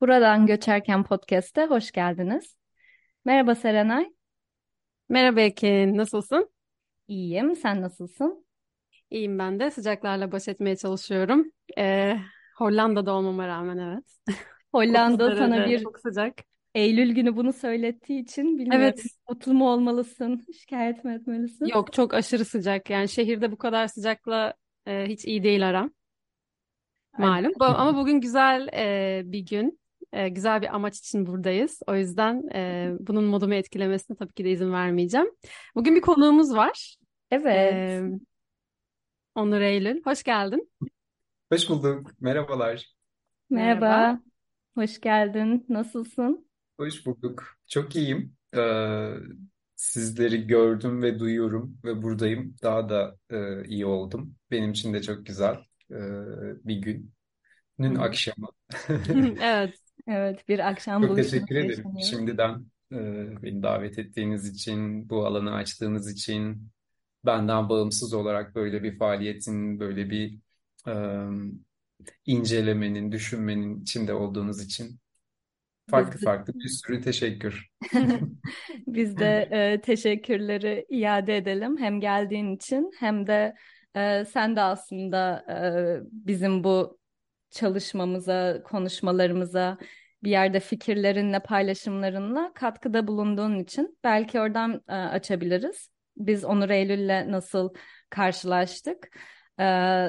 Buradan Göçerken Podcast'e hoş geldiniz. Merhaba Serenay. Merhaba Ekin, nasılsın? İyiyim, sen nasılsın? İyiyim ben de. Sıcaklarla baş etmeye çalışıyorum. Ee, Hollanda'da olmama rağmen evet. 30 Hollanda sana bir çok sıcak. Eylül günü bunu söylettiği için Evet, bilmiyorum. Mutlu mu olmalısın, şikayet mi etmelisin? yok çok aşırı sıcak. Yani şehirde bu kadar sıcakla e, hiç iyi değil aram, malum. Ama bugün güzel e, bir gün. E, güzel bir amaç için buradayız. O yüzden e, bunun modumu etkilemesine tabii ki de izin vermeyeceğim. Bugün bir konuğumuz var. Evet, E, Onur Eylül. Hoş geldin. Hoş bulduk. Merhabalar. Merhaba. merhaba, hoş geldin. Nasılsın? Hoş bulduk. Çok iyiyim. Ee, sizleri gördüm ve duyuyorum ve buradayım. Daha da e, iyi oldum. Benim için de çok güzel e, bir gün. Günün akşamı. Evet. Evet, bir akşam Çok teşekkür buluşması ederim yaşanıyor. şimdiden e, beni davet ettiğiniz için, bu alanı açtığınız için, benden bağımsız olarak böyle bir faaliyetin, böyle bir e, incelemenin, düşünmenin içinde olduğunuz için. Biz Farklı de, farklı bir sürü teşekkür. biz de e, teşekkürleri iade edelim. Hem geldiğin için hem de e, sen de aslında e, bizim bu çalışmamıza, konuşmalarımıza, bir yerde fikirlerinle, paylaşımlarınla katkıda bulunduğun için belki oradan e, açabiliriz. Biz Onur Eylül'le nasıl karşılaştık? E,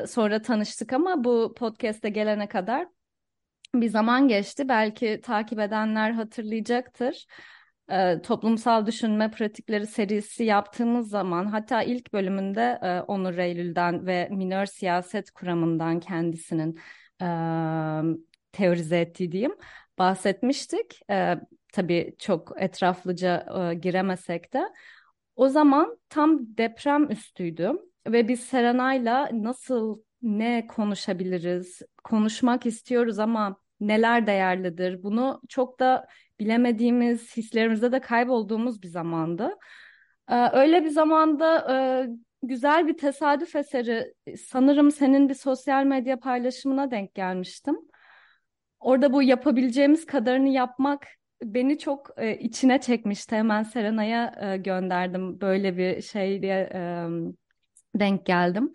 sonra tanıştık ama bu podcast'e gelene kadar bir zaman geçti. Belki takip edenler hatırlayacaktır. E, toplumsal düşünme pratikleri serisi yaptığımız zaman hatta ilk bölümünde Onur Eylül'den ve minör siyaset kuramından kendisinin e, teorize ettiği diyeyim bahsetmiştik. E, tabii çok etraflıca e, giremesek de. O zaman tam deprem üstüydü ve biz Serenay'la nasıl ne konuşabiliriz, konuşmak istiyoruz ama neler değerlidir? Bunu çok da bilemediğimiz, hislerimizde de kaybolduğumuz bir zamandı. Öyle bir zamanda güzel bir tesadüf eseri sanırım senin bir sosyal medya paylaşımına denk gelmiştim. Orada bu yapabileceğimiz kadarını yapmak beni çok e, içine çekmişti. Hemen Serenay'a e, gönderdim. Böyle bir şeye e, denk geldim.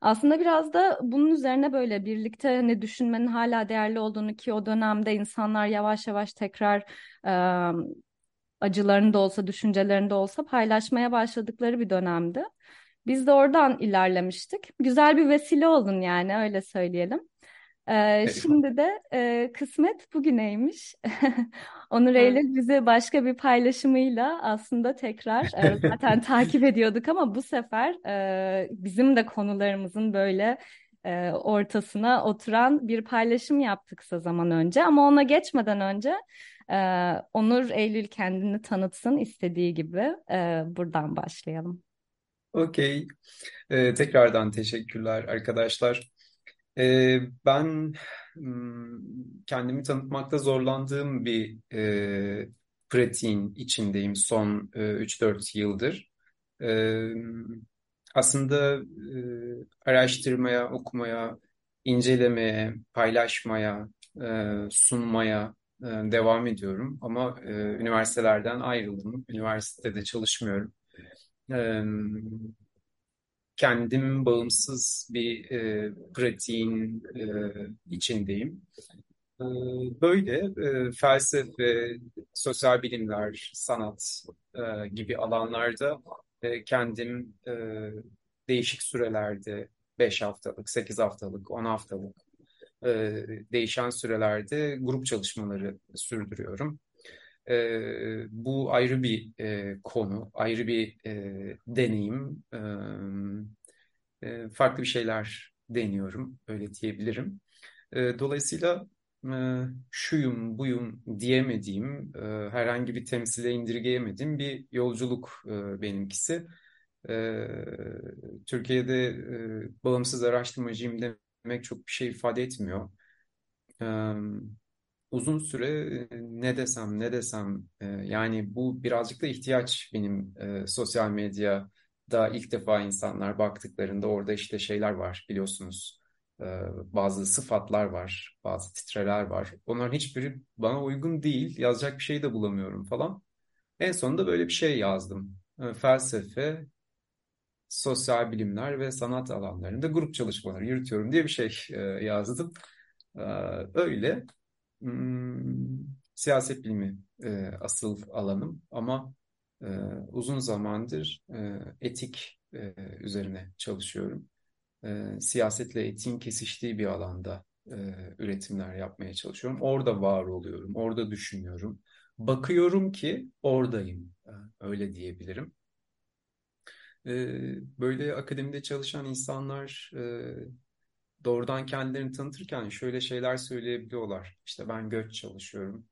Aslında biraz da bunun üzerine böyle birlikte hani düşünmenin hala değerli olduğunu ki o dönemde insanlar yavaş yavaş tekrar e, acılarını da olsa, düşüncelerini de olsa paylaşmaya başladıkları bir dönemdi. Biz de oradan ilerlemiştik. Güzel bir vesile oldun yani öyle söyleyelim. Ee, şimdi de e, kısmet bugüneymiş. Onur. Eylül bizi başka bir paylaşımıyla aslında tekrar e, zaten takip ediyorduk ama bu sefer e, bizim de konularımızın böyle e, ortasına oturan bir paylaşım yaptık kısa zaman önce. Ama ona geçmeden önce e, Onur Eylül kendini tanıtsın istediği gibi e, buradan başlayalım. Okey. Ee, tekrardan teşekkürler arkadaşlar. Ee, ben hmm, kendimi tanıtmakta zorlandığım bir e, pratiğin içindeyim son e, 3-4 yıldır. Ee, aslında e, araştırmaya, okumaya, incelemeye, paylaşmaya, e, sunmaya e, devam ediyorum. Ama e, üniversitelerden ayrıldım. Üniversitede çalışmıyorum. Ee, kendim bağımsız bir e, pratiğin e, içindeyim. Ee, böyle e, felsefe, sosyal bilimler, sanat e, gibi alanlarda e, kendim e, değişik sürelerde 5 haftalık, 8 haftalık, 10 haftalık e, değişen sürelerde grup çalışmaları sürdürüyorum. Ee, bu ayrı bir e, konu, ayrı bir e, deneyim. Ee, e, farklı bir şeyler deniyorum, öyle diyebilirim. Ee, dolayısıyla e, şuyum, buyum diyemediğim, e, herhangi bir temsile indirgeyemediğim bir yolculuk e, benimkisi. Ee, Türkiye'de e, bağımsız araştırmacıyım demek çok bir şey ifade etmiyor. Ee, uzun süre e, ne desem ne desem e, yani bu birazcık da ihtiyaç benim e, sosyal medyada ilk defa insanlar baktıklarında orada işte şeyler var biliyorsunuz bazı sıfatlar var, bazı titreler var. Onların hiçbiri bana uygun değil. Yazacak bir şey de bulamıyorum falan. En sonunda böyle bir şey yazdım. Felsefe, sosyal bilimler ve sanat alanlarında grup çalışmaları yürütüyorum diye bir şey yazdım. Öyle. Hmm, siyaset bilimi asıl alanım ama uzun zamandır etik üzerine çalışıyorum e, siyasetle etiğin kesiştiği bir alanda e, üretimler yapmaya çalışıyorum. Orada var oluyorum, orada düşünüyorum. Bakıyorum ki oradayım, e, öyle diyebilirim. E, böyle akademide çalışan insanlar e, doğrudan kendilerini tanıtırken şöyle şeyler söyleyebiliyorlar. İşte ben göç çalışıyorum,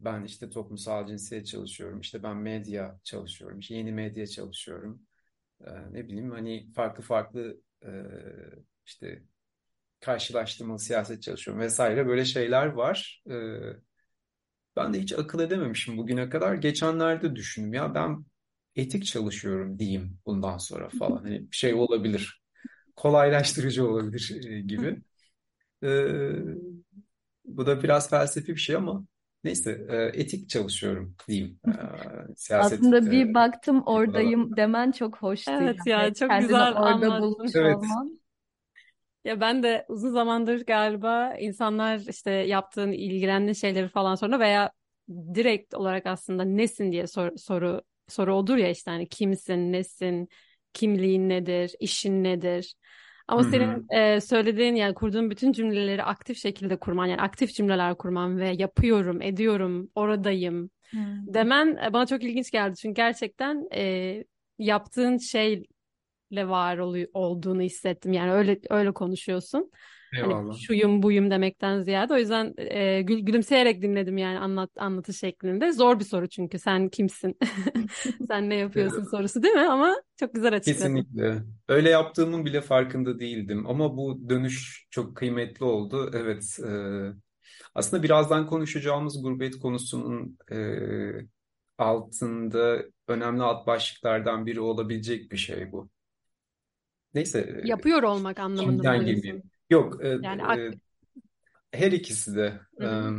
ben işte toplumsal cinsiyet çalışıyorum, işte ben medya çalışıyorum, işte yeni medya çalışıyorum. Ee, ne bileyim hani farklı farklı e, işte karşılaştırmalı siyaset çalışıyorum vesaire böyle şeyler var. E, ben de hiç akıl edememişim bugüne kadar. Geçenlerde düşündüm ya ben etik çalışıyorum diyeyim bundan sonra falan. Hani bir şey olabilir. Kolaylaştırıcı olabilir e, gibi. E, bu da biraz felsefi bir şey ama neyse e, etik çalışıyorum diyeyim. E, siyaset Aslında bir e, baktım oradayım demen çok hoştu. Evet yani. ya çok Kendini güzel orada anlattın. bulmuş evet. olman. Ya ben de uzun zamandır galiba insanlar işte yaptığın, ilgilendiğin şeyleri falan sonra veya direkt olarak aslında nesin diye sor, soru soru olur ya işte hani kimsin, nesin, kimliğin nedir, işin nedir? Ama Hı-hı. senin e, söylediğin yani kurduğun bütün cümleleri aktif şekilde kurman yani aktif cümleler kurman ve yapıyorum, ediyorum, oradayım Hı-hı. demen e, bana çok ilginç geldi. Çünkü gerçekten e, yaptığın şeyle var ol- olduğunu hissettim. Yani öyle öyle konuşuyorsun. Hani Eyvallah. Hani şuyum buyum demekten ziyade. O yüzden e, gül, gülümseyerek dinledim yani anlat anlatı şeklinde. Zor bir soru çünkü sen kimsin? sen ne yapıyorsun sorusu değil mi? Ama çok güzel açıkladın. Kesinlikle. Öyle yaptığımın bile farkında değildim. Ama bu dönüş çok kıymetli oldu. Evet. E, aslında birazdan konuşacağımız gurbet konusunun e, altında önemli alt başlıklardan biri olabilecek bir şey bu. Neyse. Yapıyor olmak anlamında mı diyorsun? Yok, e, Yani e, her ikisi de. Hı hı.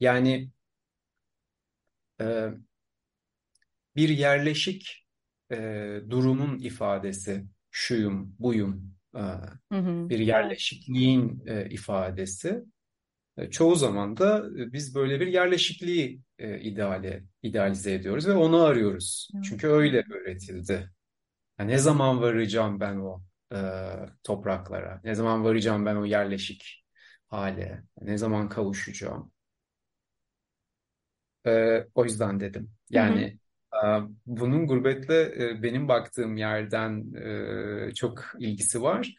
yani e, bir yerleşik e, durumun ifadesi, şuyum, buyum, e, Hı hı. bir Evet. yerleşikliğin e, ifadesi. E, çoğu zaman da e, biz böyle bir yerleşikliği e, ideale, idealize ediyoruz ve onu arıyoruz. Evet. Çünkü öyle öğretildi. Yani ne zaman varacağım ben o e, topraklara? Ne zaman varacağım ben o yerleşik hale? Ne zaman kavuşacağım? E, o yüzden dedim. Yani hı hı. E, bunun gurbetle e, benim baktığım yerden e, çok ilgisi var.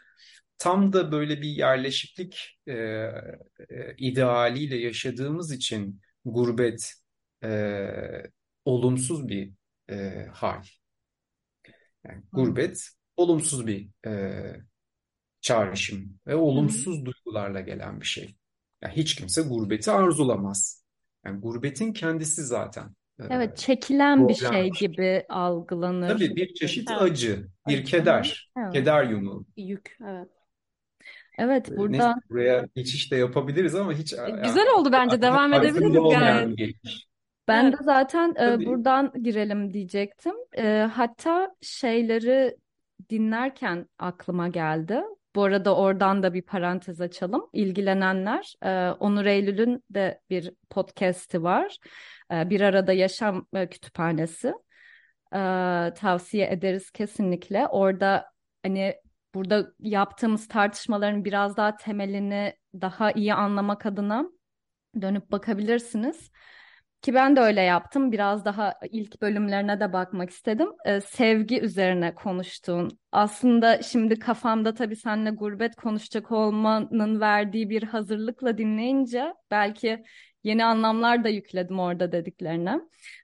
Tam da böyle bir yerleşiklik e, e, idealiyle yaşadığımız için gurbet e, olumsuz bir e, hal. Yani gurbet olumsuz bir e, çağrışım ve olumsuz Hı. duygularla gelen bir şey. Yani hiç kimse gurbeti arzulamaz. Yani gurbetin kendisi zaten. E, evet, çekilen bir şey gibi algılanır. Tabii bir çeşit evet. acı, bir acı. keder, evet. keder yumu. Yük, evet. Evet, burada Neyse, buraya geçiş de yapabiliriz ama hiç e, güzel oldu bence. Devam edebiliriz yani. Ben evet. de zaten e, buradan girelim diyecektim. E, hatta şeyleri dinlerken aklıma geldi. Bu arada oradan da bir parantez açalım. İlgilenenler, e, Onur Eylül'ün de bir podcast'i var. E, bir arada Yaşam e, Kütüphanesi. E, tavsiye ederiz kesinlikle. Orada hani burada yaptığımız tartışmaların biraz daha temelini daha iyi anlamak adına dönüp bakabilirsiniz. Ki ben de öyle yaptım. Biraz daha ilk bölümlerine de bakmak istedim. Ee, sevgi üzerine konuştuğun. Aslında şimdi kafamda tabii seninle gurbet konuşacak olmanın verdiği bir hazırlıkla dinleyince belki yeni anlamlar da yükledim orada dediklerine.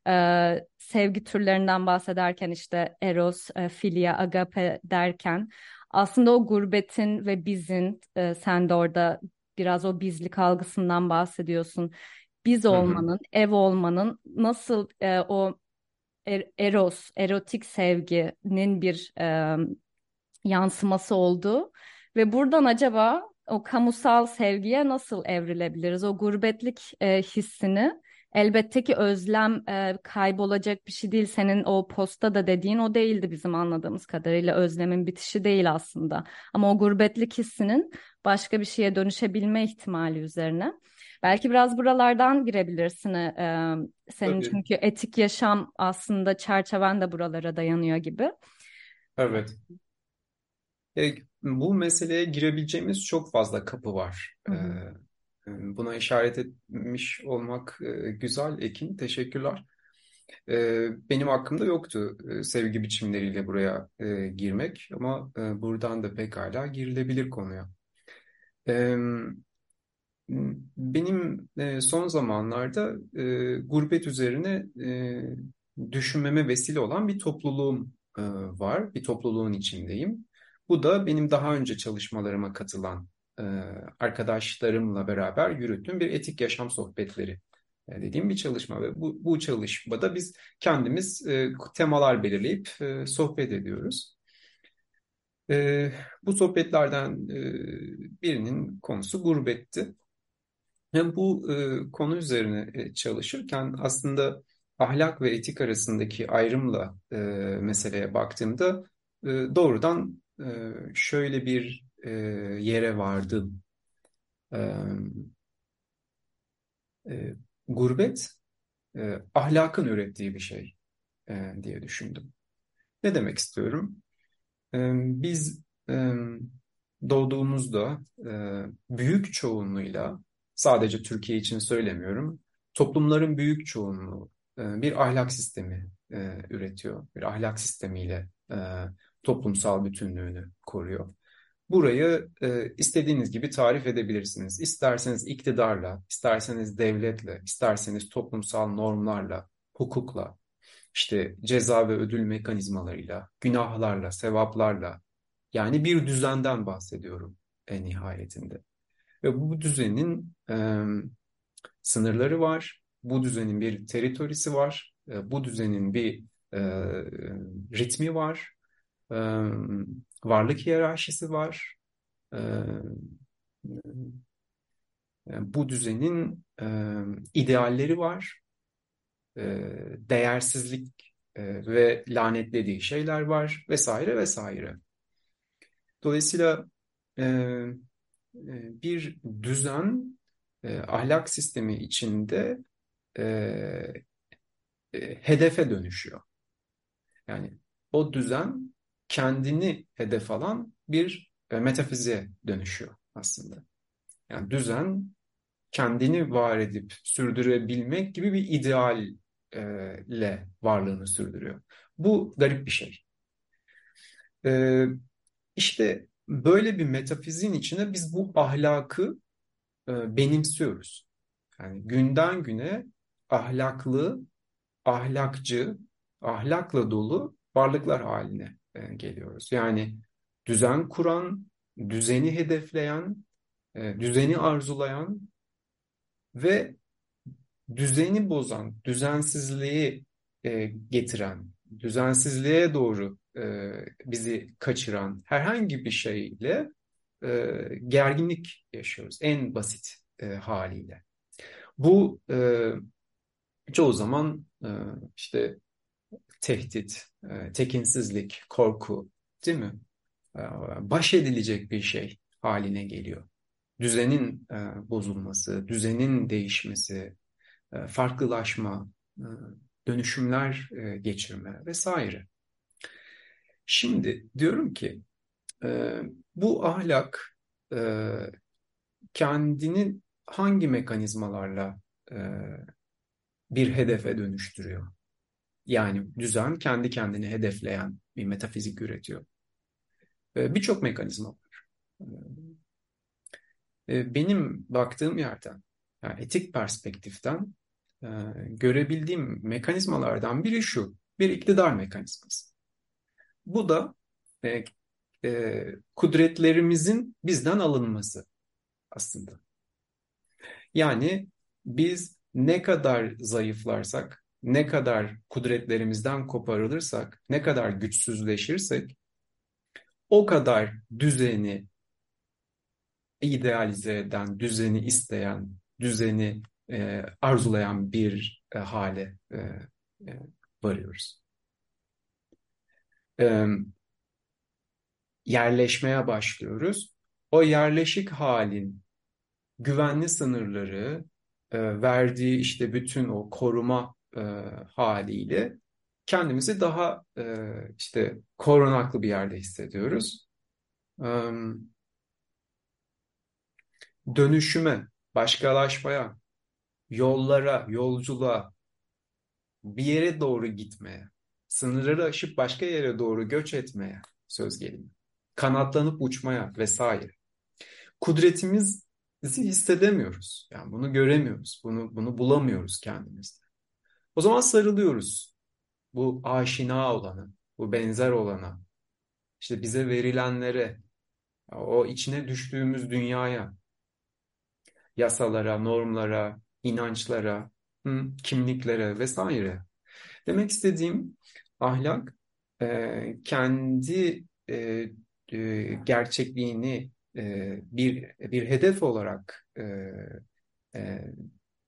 Ee, sevgi türlerinden bahsederken işte eros, e, filia, agape derken aslında o gurbetin ve bizin e, sen de orada biraz o bizlik algısından bahsediyorsun biz olmanın, hı hı. ev olmanın nasıl e, o er, eros, erotik sevginin bir e, yansıması olduğu ve buradan acaba o kamusal sevgiye nasıl evrilebiliriz? O gurbetlik e, hissini elbette ki özlem e, kaybolacak bir şey değil. Senin o posta da dediğin o değildi bizim anladığımız kadarıyla özlemin bitişi değil aslında. Ama o gurbetlik hissinin başka bir şeye dönüşebilme ihtimali üzerine. Belki biraz buralardan girebilirsin. E, senin Tabii. çünkü etik yaşam aslında çerçeven de buralara dayanıyor gibi. Evet. E, bu meseleye girebileceğimiz çok fazla kapı var. Hı hı. E, buna işaret etmiş olmak e, güzel Ekin. Teşekkürler. E, benim aklımda yoktu e, sevgi biçimleriyle buraya girmek ama buradan da pekala girilebilir konuya. Benim son zamanlarda gurbet üzerine düşünmeme vesile olan bir topluluğum var. Bir topluluğun içindeyim. Bu da benim daha önce çalışmalarıma katılan arkadaşlarımla beraber yürüttüğüm bir etik yaşam sohbetleri e, dediğim bir çalışma ve bu, bu çalışmada biz kendimiz e, temalar belirleyip e, sohbet ediyoruz. E, bu sohbetlerden e, birinin konusu gurbetti. Yani bu e, konu üzerine e, çalışırken aslında ahlak ve etik arasındaki ayrımla e, meseleye baktığımda e, doğrudan e, şöyle bir e, yere vardım. E, e, gurbet e, ahlakın ürettiği bir şey e, diye düşündüm. Ne demek istiyorum? E, biz e, doğduğumuzda e, büyük çoğunluğuyla sadece Türkiye için söylemiyorum. Toplumların büyük çoğunluğu e, bir ahlak sistemi e, üretiyor. Bir ahlak sistemiyle e, toplumsal bütünlüğünü koruyor. Burayı e, istediğiniz gibi tarif edebilirsiniz. İsterseniz iktidarla, isterseniz devletle, isterseniz toplumsal normlarla, hukukla, işte ceza ve ödül mekanizmalarıyla, günahlarla, sevaplarla, yani bir düzenden bahsediyorum en nihayetinde. Ve bu düzenin e, sınırları var, bu düzenin bir teritorisi var, e, bu düzenin bir e, ritmi var, e, varlık hiyerarşisi var. E, bu düzenin e, idealleri var, e, değersizlik e, ve lanetlediği şeyler var vesaire vesaire. Dolayısıyla bir düzen ahlak sistemi içinde hedefe dönüşüyor. Yani o düzen kendini hedef alan bir e, metafiziğe dönüşüyor aslında. Yani düzen kendini var edip sürdürebilmek gibi bir idealle varlığını sürdürüyor. Bu garip bir şey. Ee, işte böyle bir metafiziğin içine biz bu ahlakı e, benimsiyoruz. Yani günden güne ahlaklı, ahlakçı, ahlakla dolu varlıklar haline e, geliyoruz. Yani düzen kuran, düzeni hedefleyen, e, düzeni arzulayan ve düzeni bozan, düzensizliği e, getiren, düzensizliğe doğru bizi kaçıran herhangi bir şeyle gerginlik yaşıyoruz. En basit haliyle. Bu çoğu zaman işte tehdit, e, tekinsizlik, korku değil mi? E, baş edilecek bir şey haline geliyor. Düzenin e, bozulması, düzenin değişmesi, farklılaşma, dönüşümler geçirme vesaire. Şimdi diyorum ki bu ahlak kendini hangi mekanizmalarla bir hedefe dönüştürüyor? Yani düzen kendi kendini hedefleyen bir metafizik üretiyor. Birçok mekanizma var. Benim baktığım yerden, yani etik perspektiften görebildiğim mekanizmalardan biri şu, bir iktidar mekanizması. Bu da e, e, kudretlerimizin bizden alınması aslında. Yani biz ne kadar zayıflarsak, ne kadar kudretlerimizden koparılırsak, ne kadar güçsüzleşirsek o kadar düzeni idealize eden, düzeni isteyen, düzeni e, arzulayan bir e, hale e, e, varıyoruz. E, yerleşmeye başlıyoruz. O yerleşik halin güvenli sınırları, e, verdiği işte bütün o koruma e, haliyle kendimizi daha e, işte korunaklı bir yerde hissediyoruz. E, dönüşüme, başkalaşmaya, yollara, yolculuğa, bir yere doğru gitmeye, sınırları aşıp başka yere doğru göç etmeye söz gelimi. Kanatlanıp uçmaya vesaire. Kudretimizi hissedemiyoruz. Yani bunu göremiyoruz. Bunu bunu bulamıyoruz kendimizde. O zaman sarılıyoruz. Bu aşina olana, bu benzer olana, işte bize verilenlere, o içine düştüğümüz dünyaya, yasalara, normlara, inançlara, kimliklere vesaire. Demek istediğim ahlak e, kendi e, e, gerçekliğini bir bir hedef olarak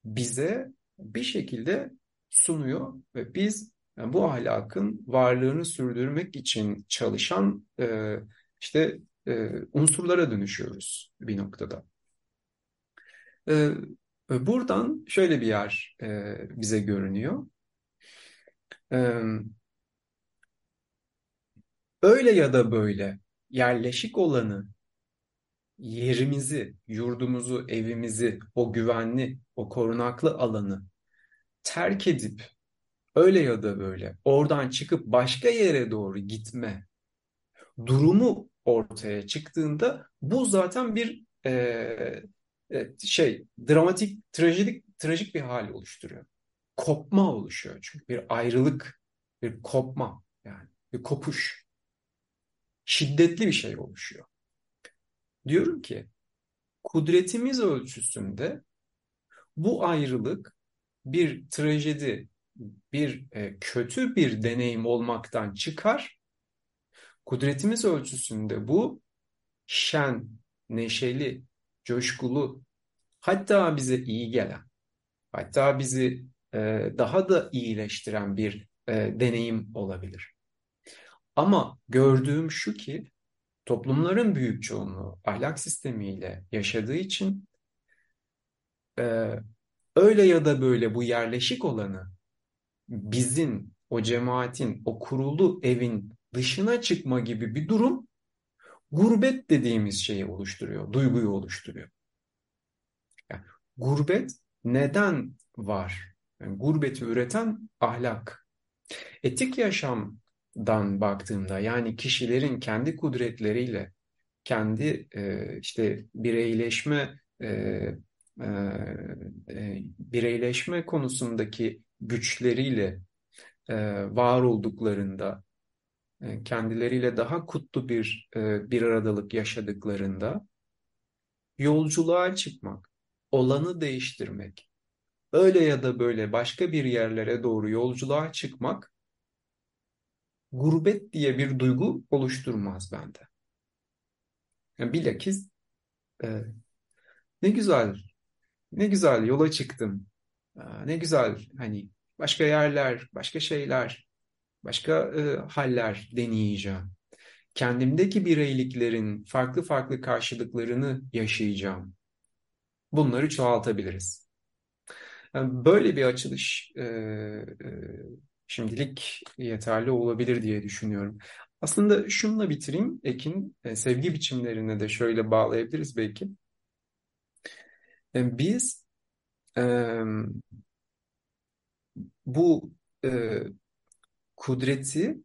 bize bir şekilde sunuyor ve biz yani bu ahlakın varlığını sürdürmek için çalışan e, işte e, unsurlara dönüşüyoruz bir noktada. E, buradan şöyle bir yer e, bize görünüyor. E, öyle ya da böyle yerleşik olanı yerimizi, yurdumuzu, evimizi, o güvenli, o korunaklı alanı terk edip öyle ya da böyle oradan çıkıp başka yere doğru gitme durumu ortaya çıktığında bu zaten bir e, e, şey dramatik, trajedik, trajik bir hal oluşturuyor. Kopma oluşuyor çünkü bir ayrılık, bir kopma yani bir kopuş. Şiddetli bir şey oluşuyor. Diyorum ki kudretimiz ölçüsünde bu ayrılık bir trajedi, bir e, kötü bir deneyim olmaktan çıkar. Kudretimiz ölçüsünde bu şen, neşeli, coşkulu, hatta bize iyi gelen, hatta bizi e, daha da iyileştiren bir e, deneyim olabilir. Ama gördüğüm şu ki toplumların büyük çoğunluğu ahlak sistemiyle yaşadığı için e, öyle ya da böyle bu yerleşik olanı bizim o cemaatin, o kurulu evin dışına çıkma gibi bir durum gurbet dediğimiz şeyi oluşturuyor, duyguyu oluşturuyor. Yani gurbet neden var? Yani gurbeti üreten ahlak. Etik yaşam dan baktığımda yani kişilerin kendi kudretleriyle kendi e, işte bireyleşme e, e, bireyleşme konusundaki güçleriyle e, var olduklarında e, kendileriyle daha kutlu bir e, bir aradalık yaşadıklarında yolculuğa çıkmak, olanı değiştirmek, öyle ya da böyle başka bir yerlere doğru yolculuğa çıkmak gurbet diye bir duygu oluşturmaz bende. Yani bilakis e, ne güzel, ne güzel yola çıktım. E, ne güzel hani başka yerler, başka şeyler, başka e, haller deneyeceğim. Kendimdeki bireyliklerin farklı farklı karşılıklarını yaşayacağım. Bunları çoğaltabiliriz. Yani böyle bir açılış e, e, şimdilik yeterli olabilir diye düşünüyorum. Aslında şununla bitireyim Ekin. E, sevgi biçimlerine de şöyle bağlayabiliriz belki. E, biz e, bu e, kudreti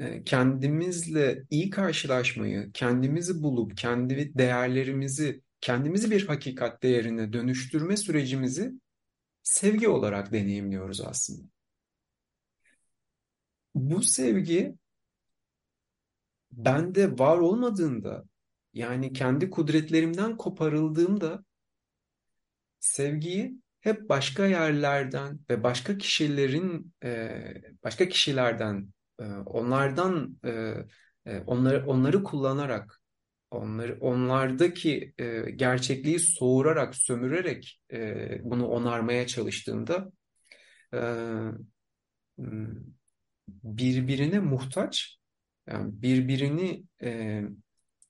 e, kendimizle iyi karşılaşmayı, kendimizi bulup kendi değerlerimizi, kendimizi bir hakikat değerine dönüştürme sürecimizi sevgi olarak deneyimliyoruz aslında. Bu sevgi bende var olmadığında yani kendi kudretlerimden koparıldığımda sevgiyi hep başka yerlerden ve başka kişilerin e, başka kişilerden e, onlardan e, onları onları kullanarak onları onlardaki gerçekliği soğurarak, sömürerek bunu onarmaya çalıştığında e, birbirine muhtaç, yani birbirini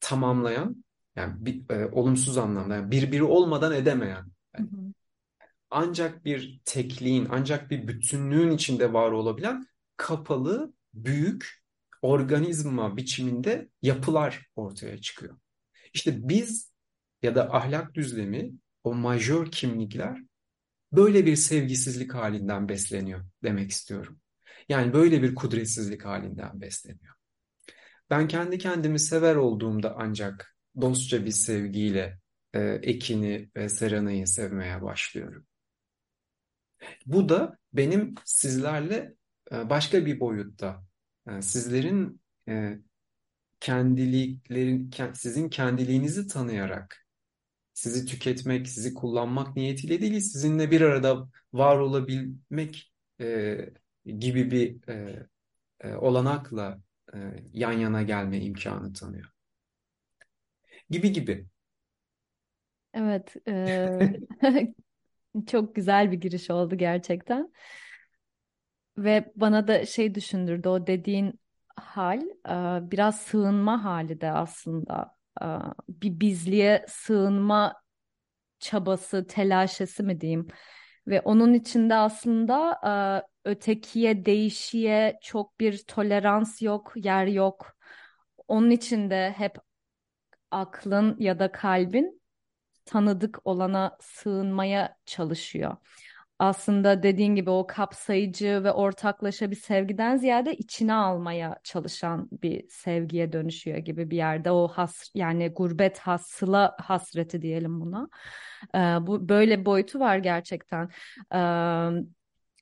tamamlayan, yani bir, e, olumsuz anlamda, yani birbiri olmadan edemeyen, yani ancak bir tekliğin, ancak bir bütünlüğün içinde var olabilen kapalı, büyük organizma biçiminde yapılar ortaya çıkıyor. İşte biz ya da ahlak düzlemi, o majör kimlikler böyle bir sevgisizlik halinden besleniyor demek istiyorum. Yani böyle bir kudretsizlik halinden besleniyor. Ben kendi kendimi sever olduğumda ancak dostça bir sevgiyle e, Ekin'i ve Serena'yı sevmeye başlıyorum. Bu da benim sizlerle e, başka bir boyutta, e, sizlerin e, kendiliklerin, sizin kendiliğinizi tanıyarak sizi tüketmek, sizi kullanmak niyetiyle değil, sizinle bir arada var olabilmek gibi bir olanakla yan yana gelme imkanı tanıyor. Gibi gibi. Evet, e, çok güzel bir giriş oldu gerçekten. Ve bana da şey düşündürdü o dediğin hal e, biraz sığınma hali de aslında e, bir bizliğe sığınma çabası, telaşesi mi diyeyim. Ve onun içinde aslında e, ötekiye, değişiye çok bir tolerans yok, yer yok. Onun içinde hep aklın ya da kalbin tanıdık olana sığınmaya çalışıyor aslında dediğin gibi o kapsayıcı ve ortaklaşa bir sevgiden ziyade içine almaya çalışan bir sevgiye dönüşüyor gibi bir yerde o has yani gurbet hasıla hasreti diyelim buna. Ee, bu böyle boyutu var gerçekten. Ee,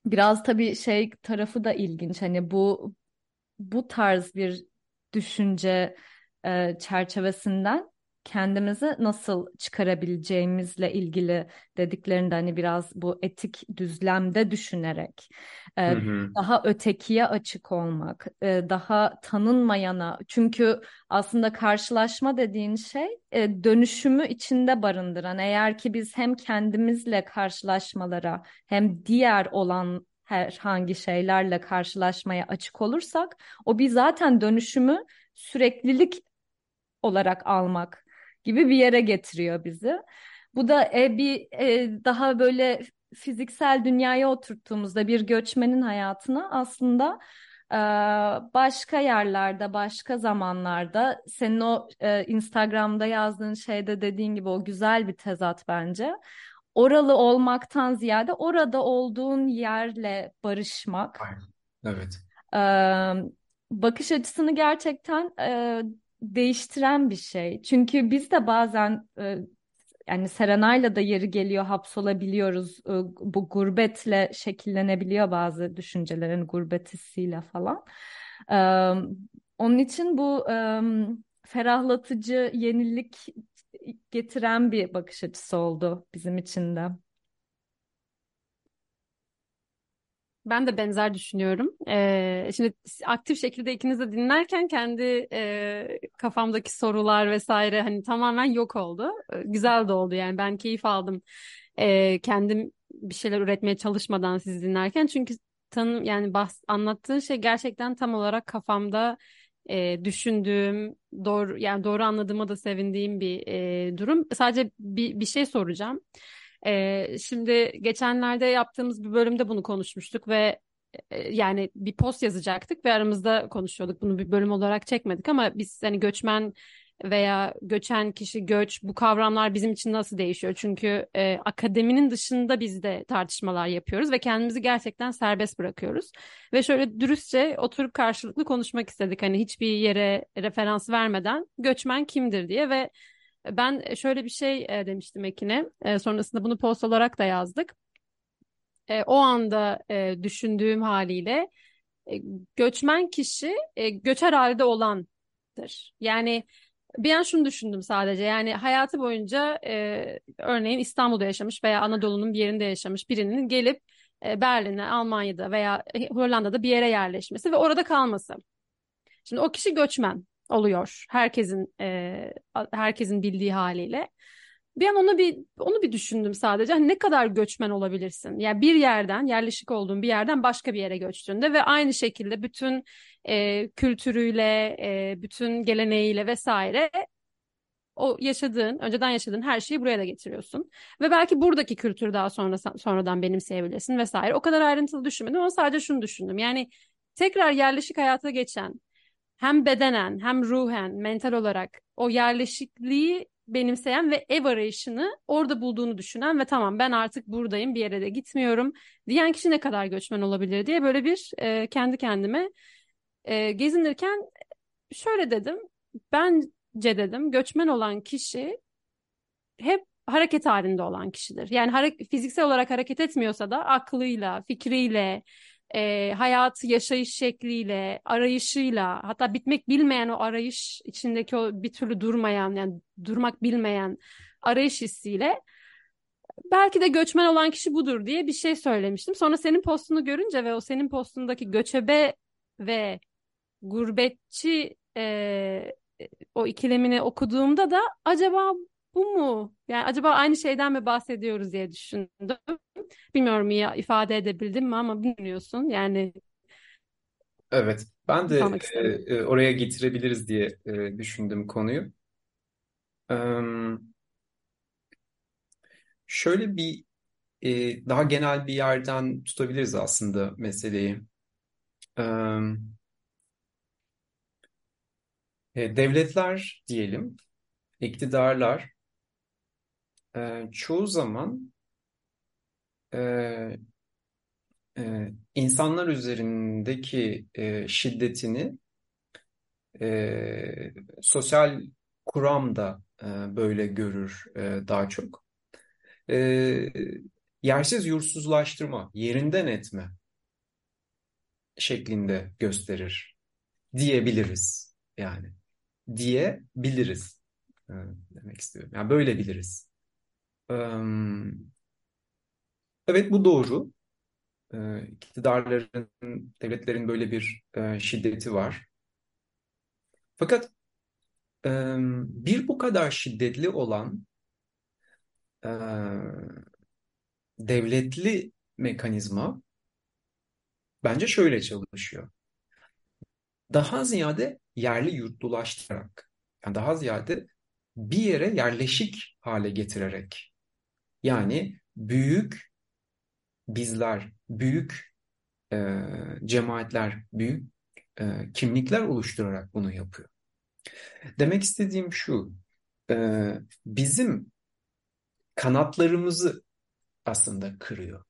biraz tabii şey tarafı da ilginç. Hani bu bu tarz bir düşünce e, çerçevesinden kendimizi nasıl çıkarabileceğimizle ilgili dediklerinde hani biraz bu etik düzlemde düşünerek e, hı hı. daha ötekiye açık olmak, e, daha tanınmayana çünkü aslında karşılaşma dediğin şey e, dönüşümü içinde barındıran eğer ki biz hem kendimizle karşılaşmalara hem diğer olan herhangi şeylerle karşılaşmaya açık olursak o bir zaten dönüşümü süreklilik olarak almak gibi bir yere getiriyor bizi. Bu da e, bir e, daha böyle fiziksel dünyaya oturttuğumuzda bir göçmenin hayatına aslında e, başka yerlerde, başka zamanlarda senin o e, Instagram'da yazdığın şeyde dediğin gibi o güzel bir tezat bence. Oralı olmaktan ziyade orada olduğun yerle barışmak. Evet. E, bakış açısını gerçekten e, değiştiren bir şey. Çünkü biz de bazen e, yani Serenay'la da yeri geliyor hapsolabiliyoruz. E, bu gurbetle şekillenebiliyor bazı düşüncelerin gurbet hissiyle falan. E, onun için bu e, ferahlatıcı, yenilik getiren bir bakış açısı oldu bizim için de. Ben de benzer düşünüyorum. Ee, şimdi aktif şekilde ikiniz de dinlerken kendi e, kafamdaki sorular vesaire hani tamamen yok oldu. Ee, güzel de oldu yani ben keyif aldım. Ee, kendim bir şeyler üretmeye çalışmadan sizi dinlerken çünkü tanım yani bahs anlattığın şey gerçekten tam olarak kafamda e, düşündüğüm doğru yani doğru anladığıma da sevindiğim bir e, durum. Sadece bir bir şey soracağım. Ee, şimdi geçenlerde yaptığımız bir bölümde bunu konuşmuştuk ve e, yani bir post yazacaktık ve aramızda konuşuyorduk. Bunu bir bölüm olarak çekmedik ama biz hani göçmen veya göçen kişi, göç bu kavramlar bizim için nasıl değişiyor? Çünkü e, akademinin dışında biz de tartışmalar yapıyoruz ve kendimizi gerçekten serbest bırakıyoruz. Ve şöyle dürüstçe oturup karşılıklı konuşmak istedik. Hani hiçbir yere referans vermeden göçmen kimdir diye ve ben şöyle bir şey e, demiştim Ekin'e. E, sonrasında bunu post olarak da yazdık. E, o anda e, düşündüğüm haliyle e, göçmen kişi e, göçer halde olandır. Yani bir an şunu düşündüm sadece. Yani hayatı boyunca e, örneğin İstanbul'da yaşamış veya Anadolu'nun bir yerinde yaşamış birinin gelip e, Berlin'e, Almanya'da veya Hollanda'da bir yere yerleşmesi ve orada kalması. Şimdi o kişi göçmen. Oluyor. Herkesin e, herkesin bildiği haliyle. Bir an onu bir onu bir düşündüm sadece. Hani ne kadar göçmen olabilirsin? Yani bir yerden yerleşik olduğun bir yerden başka bir yere göçtüğünde ve aynı şekilde bütün e, kültürüyle, e, bütün geleneğiyle vesaire o yaşadığın, önceden yaşadığın her şeyi buraya da getiriyorsun. Ve belki buradaki kültürü daha sonra sonradan benimseyebilirsin vesaire. O kadar ayrıntılı düşünmedim ama sadece şunu düşündüm. Yani tekrar yerleşik hayata geçen hem bedenen hem ruhen, mental olarak o yerleşikliği benimseyen ve ev arayışını orada bulduğunu düşünen ve tamam ben artık buradayım bir yere de gitmiyorum diyen kişi ne kadar göçmen olabilir diye böyle bir e, kendi kendime e, gezinirken şöyle dedim. Bence dedim göçmen olan kişi hep hareket halinde olan kişidir. Yani hare- fiziksel olarak hareket etmiyorsa da aklıyla, fikriyle, e, hayatı yaşayış şekliyle, arayışıyla, hatta bitmek bilmeyen o arayış içindeki o bir türlü durmayan, yani durmak bilmeyen arayış hissiyle belki de göçmen olan kişi budur diye bir şey söylemiştim. Sonra senin postunu görünce ve o senin postundaki göçebe ve gurbetçi e, o ikilemini okuduğumda da acaba bu mu? Yani acaba aynı şeyden mi bahsediyoruz diye düşündüm. Bilmiyorum ya ifade edebildim mi ama bilmiyorsun. Yani Evet, ben de e, e, oraya getirebiliriz diye e, düşündüm konuyu. E, şöyle bir e, daha genel bir yerden tutabiliriz aslında meseleyi. E, devletler diyelim, iktidarlar e, çoğu zaman e, e, insanlar üzerindeki e, şiddetini e, sosyal kuramda e, böyle görür e, daha çok. E, yersiz yursuzlaştırma, yerinden etme şeklinde gösterir diyebiliriz yani diyebiliriz e, demek istiyorum. Yani böyle biliriz. Evet bu doğru. İktidarların, devletlerin böyle bir şiddeti var. Fakat bir bu kadar şiddetli olan devletli mekanizma bence şöyle çalışıyor. Daha ziyade yerli yurtlulaştırarak, yani daha ziyade bir yere yerleşik hale getirerek yani büyük bizler, büyük e, cemaatler, büyük e, kimlikler oluşturarak bunu yapıyor. Demek istediğim şu, e, bizim kanatlarımızı aslında kırıyor.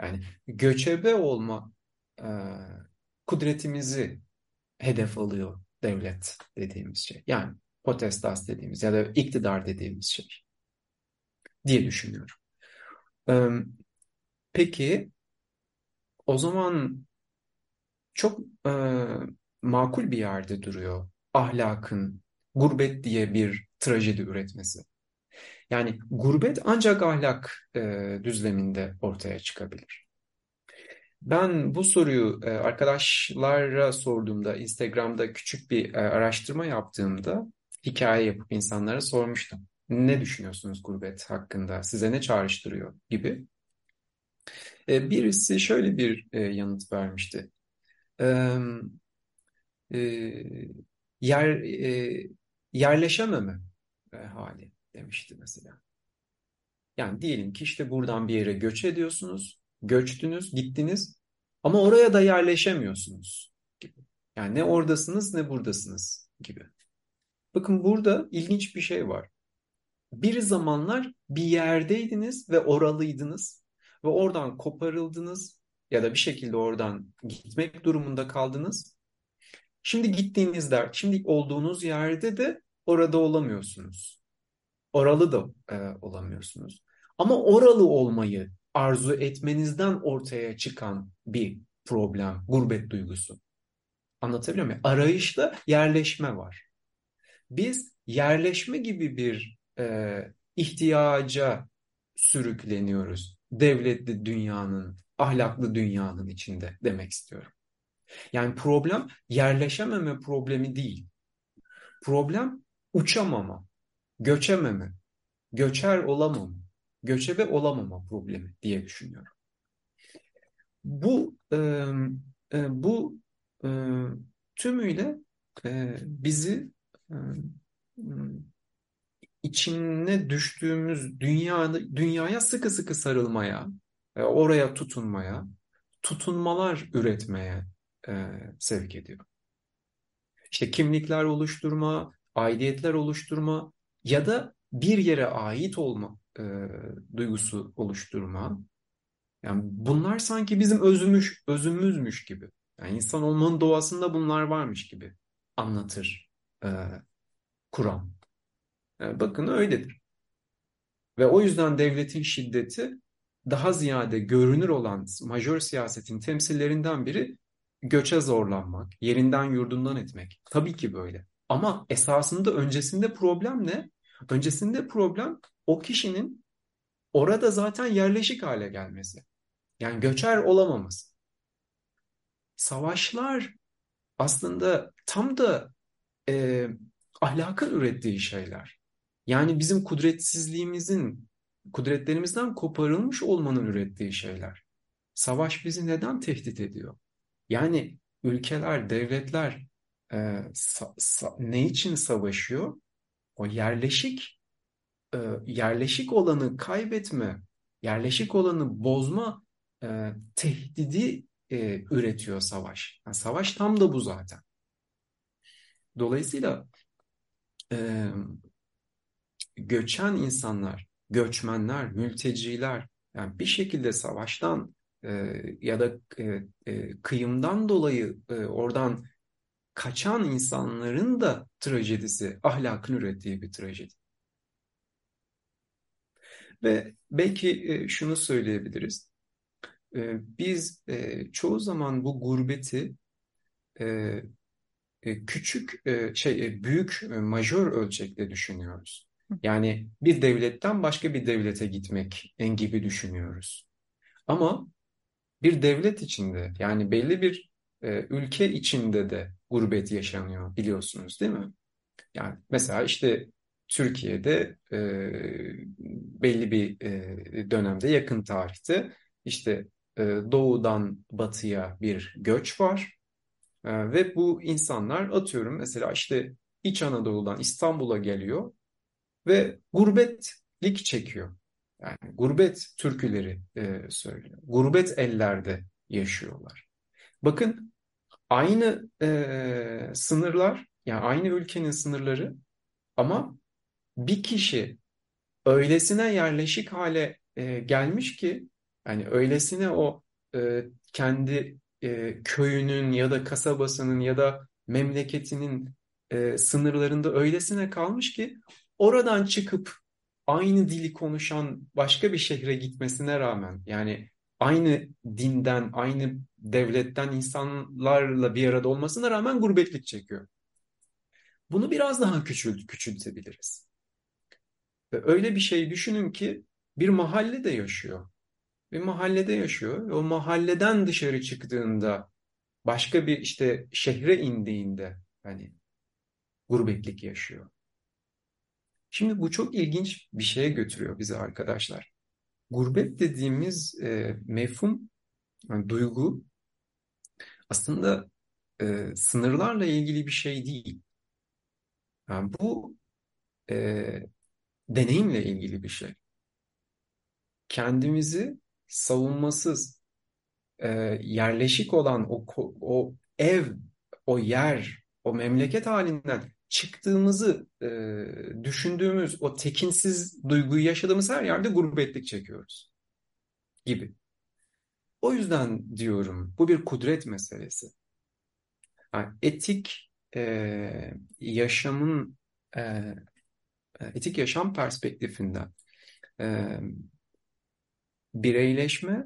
Yani göçebe olma e, kudretimizi hedef alıyor devlet dediğimiz şey. Yani potestas dediğimiz ya da iktidar dediğimiz şey diye düşünüyorum. Peki o zaman çok e, makul bir yerde duruyor ahlakın gurbet diye bir trajedi üretmesi. Yani gurbet ancak ahlak e, düzleminde ortaya çıkabilir. Ben bu soruyu e, arkadaşlara sorduğumda, Instagram'da küçük bir e, araştırma yaptığımda hikaye yapıp insanlara sormuştum ne düşünüyorsunuz gurbet hakkında? Size ne çağrıştırıyor gibi. E, birisi şöyle bir e, yanıt vermişti. E, yer yerleşememe hali demişti mesela. Yani diyelim ki işte buradan bir yere göç ediyorsunuz, göçtünüz, gittiniz ama oraya da yerleşemiyorsunuz gibi. Yani ne oradasınız ne buradasınız gibi. Bakın burada ilginç bir şey var bir zamanlar bir yerdeydiniz ve oralıydınız ve oradan koparıldınız ya da bir şekilde oradan gitmek durumunda kaldınız. Şimdi gittiğinizde, şimdi olduğunuz yerde de orada olamıyorsunuz. Oralı da e, olamıyorsunuz. Ama oralı olmayı arzu etmenizden ortaya çıkan bir problem, gurbet duygusu. Anlatabiliyor muyum? Arayışta yerleşme var. Biz yerleşme gibi bir e, ihtiyaca sürükleniyoruz. Devletli dünyanın, ahlaklı dünyanın içinde demek istiyorum. Yani problem yerleşememe problemi değil. Problem uçamama, göçememe, göçer olamama, göçebe olamama problemi diye düşünüyorum. Bu e, e, bu e, tümüyle e, bizi e, içine düştüğümüz dünya, dünyaya sıkı sıkı sarılmaya, e, oraya tutunmaya, tutunmalar üretmeye e, sevk ediyor. İşte kimlikler oluşturma, aidiyetler oluşturma ya da bir yere ait olma e, duygusu oluşturma. Yani bunlar sanki bizim özümüş, özümüzmüş gibi. Yani insan olmanın doğasında bunlar varmış gibi anlatır e, Kur'an. E, bakın öyledir. Ve o yüzden devletin şiddeti daha ziyade görünür olan majör siyasetin temsillerinden biri göçe zorlanmak, yerinden yurdundan etmek. Tabii ki böyle. Ama esasında öncesinde problem ne? Öncesinde problem o kişinin orada zaten yerleşik hale gelmesi. Yani göçer olamaması. Savaşlar aslında tam da e, ahlakın ürettiği şeyler. Yani bizim kudretsizliğimizin, kudretlerimizden koparılmış olmanın ürettiği şeyler. Savaş bizi neden tehdit ediyor? Yani ülkeler, devletler e, sa, sa, ne için savaşıyor? O yerleşik e, yerleşik olanı kaybetme, yerleşik olanı bozma e, tehdidi e, üretiyor savaş. Yani savaş tam da bu zaten. Dolayısıyla e, göçen insanlar, göçmenler, mülteciler yani bir şekilde savaştan e, ya da e, e, kıyımdan dolayı e, oradan kaçan insanların da trajedisi ahlakın ürettiği bir trajedi. Ve belki e, şunu söyleyebiliriz. E, biz e, çoğu zaman bu gurbeti e, e, küçük e, şey e, büyük majör ölçekte düşünüyoruz. Yani bir devletten başka bir devlete gitmek en gibi düşünüyoruz. Ama bir devlet içinde yani belli bir e, ülke içinde de gurbet yaşanıyor biliyorsunuz değil mi? Yani mesela işte Türkiye'de e, belli bir e, dönemde yakın tarihte işte e, doğudan batıya bir göç var e, ve bu insanlar atıyorum mesela işte İç Anadolu'dan İstanbul'a geliyor ve gurbetlik çekiyor. Yani gurbet türküleri e, söylüyor. Gurbet ellerde yaşıyorlar. Bakın aynı e, sınırlar yani aynı ülkenin sınırları ama bir kişi öylesine yerleşik hale e, gelmiş ki yani öylesine o e, kendi e, köyünün ya da kasabasının ya da memleketinin e, sınırlarında öylesine kalmış ki oradan çıkıp aynı dili konuşan başka bir şehre gitmesine rağmen yani aynı dinden, aynı devletten insanlarla bir arada olmasına rağmen gurbetlik çekiyor. Bunu biraz daha küçült, küçültebiliriz. Ve öyle bir şey düşünün ki bir mahallede yaşıyor. Bir mahallede yaşıyor. O mahalleden dışarı çıktığında başka bir işte şehre indiğinde hani gurbetlik yaşıyor. Şimdi bu çok ilginç bir şeye götürüyor bizi arkadaşlar. Gurbet dediğimiz e, mefhum, yani duygu aslında e, sınırlarla ilgili bir şey değil. Yani bu e, deneyimle ilgili bir şey. Kendimizi savunmasız, e, yerleşik olan o, o ev, o yer, o memleket halinden çıktığımızı e, düşündüğümüz o tekinsiz duyguyu yaşadığımız her yerde gurbetlik çekiyoruz gibi. O yüzden diyorum bu bir kudret meselesi. Yani etik e, yaşamın e, etik yaşam perspektifinden e, bireyleşme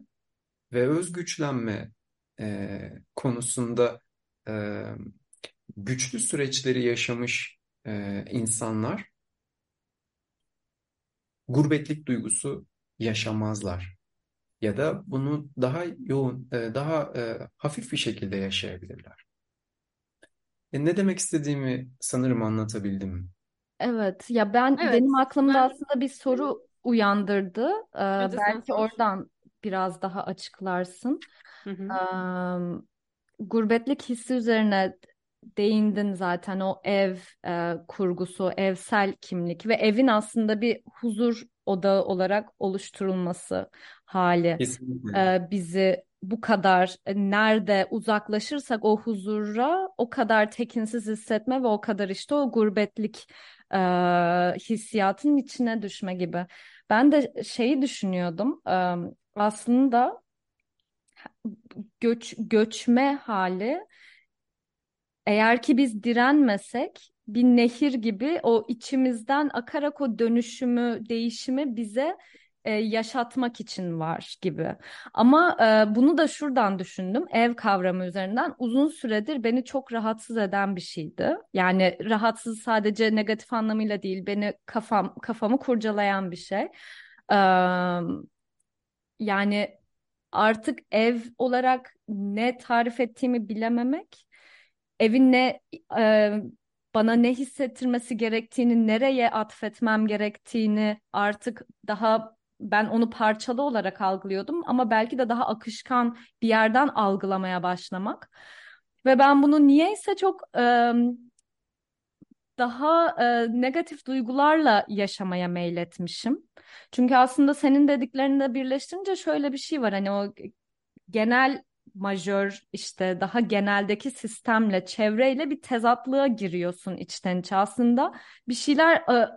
ve özgüçlenme e, konusunda e, güçlü süreçleri yaşamış e, insanlar gurbetlik duygusu yaşamazlar. Ya da bunu daha yoğun, e, daha e, hafif bir şekilde yaşayabilirler. E, ne demek istediğimi sanırım anlatabildim. Evet, ya ben Evet, benim aklımda ben aslında bir soru uyandırdı. Ee, belki oradan biraz daha açıklarsın. Hı hı. Ee, gurbetlik hissi üzerine değindin zaten o ev e, kurgusu, evsel kimlik ve evin aslında bir huzur odağı olarak oluşturulması hali Kesinlikle. e, bizi bu kadar e, nerede uzaklaşırsak o huzura o kadar tekinsiz hissetme ve o kadar işte o gurbetlik e, hissiyatın içine düşme gibi. Ben de şeyi düşünüyordum e, aslında göç göçme hali eğer ki biz direnmesek bir nehir gibi o içimizden akarak o dönüşümü, değişimi bize e, yaşatmak için var gibi. Ama e, bunu da şuradan düşündüm. Ev kavramı üzerinden uzun süredir beni çok rahatsız eden bir şeydi. Yani rahatsız sadece negatif anlamıyla değil, beni kafam kafamı kurcalayan bir şey. E, yani artık ev olarak ne tarif ettiğimi bilememek evin ne e, bana ne hissettirmesi gerektiğini, nereye atfetmem gerektiğini artık daha ben onu parçalı olarak algılıyordum ama belki de daha akışkan bir yerden algılamaya başlamak. Ve ben bunu niyeyse çok e, daha e, negatif duygularla yaşamaya meyletmişim. Çünkü aslında senin dediklerini de birleştirince şöyle bir şey var. Hani o genel majör işte daha geneldeki sistemle çevreyle bir tezatlığa giriyorsun içten içe aslında bir şeyler e,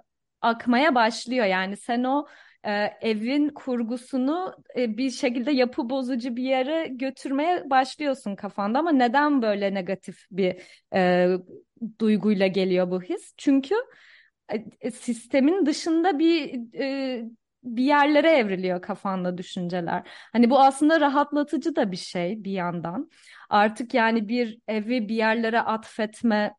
akmaya başlıyor. Yani sen o e, evin kurgusunu e, bir şekilde yapı bozucu bir yere götürmeye başlıyorsun kafanda. Ama neden böyle negatif bir e, duyguyla geliyor bu his? Çünkü e, sistemin dışında bir e, bir yerlere evriliyor kafanda düşünceler. Hani bu aslında rahatlatıcı da bir şey bir yandan. Artık yani bir evi bir yerlere atfetme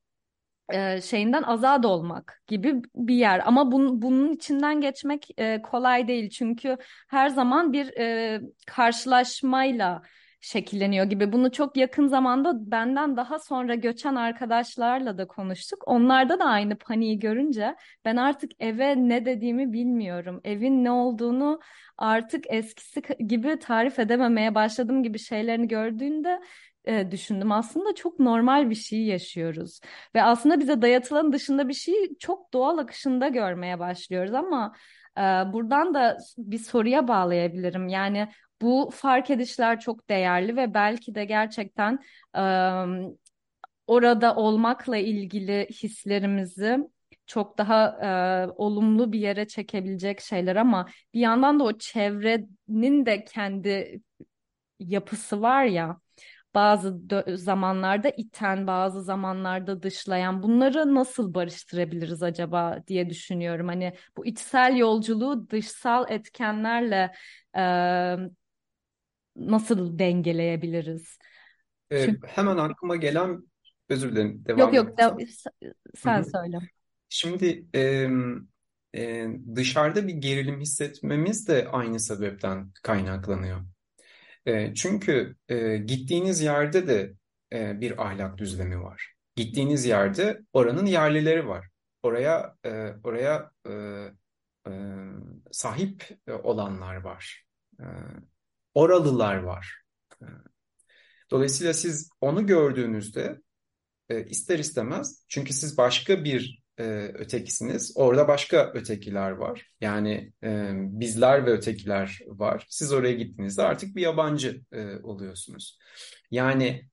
e, şeyinden azad olmak gibi bir yer. Ama bun, bunun içinden geçmek e, kolay değil. Çünkü her zaman bir e, karşılaşmayla şekilleniyor gibi. Bunu çok yakın zamanda benden daha sonra göçen arkadaşlarla da konuştuk. Onlarda da aynı paniği görünce ben artık eve ne dediğimi bilmiyorum. Evin ne olduğunu artık eskisi gibi tarif edememeye başladım gibi şeylerini gördüğünde e, düşündüm. Aslında çok normal bir şey yaşıyoruz. Ve aslında bize dayatılan dışında bir şeyi çok doğal akışında görmeye başlıyoruz ama e, buradan da bir soruya bağlayabilirim. Yani bu fark edişler çok değerli ve belki de gerçekten e, orada olmakla ilgili hislerimizi çok daha e, olumlu bir yere çekebilecek şeyler ama bir yandan da o çevrenin de kendi yapısı var ya bazı zamanlarda iten, bazı zamanlarda dışlayan bunları nasıl barıştırabiliriz acaba diye düşünüyorum. Hani bu içsel yolculuğu dışsal etkenlerle e, nasıl dengeleyebiliriz? Ee, Çünkü... Hemen aklıma gelen, özür dilerim, devam Yok yok, de, sen Hı-hı. söyle. Şimdi e, e, dışarıda bir gerilim hissetmemiz de aynı sebepten kaynaklanıyor. E, çünkü e, gittiğiniz yerde de e, bir ahlak düzlemi var. Gittiğiniz yerde oranın yerlileri var. Oraya e, oraya e, e, sahip olanlar var. E, oralılar var. Dolayısıyla siz onu gördüğünüzde e, ister istemez çünkü siz başka bir e, ötekisiniz. Orada başka ötekiler var. Yani e, bizler ve ötekiler var. Siz oraya gittiğinizde artık bir yabancı e, oluyorsunuz. Yani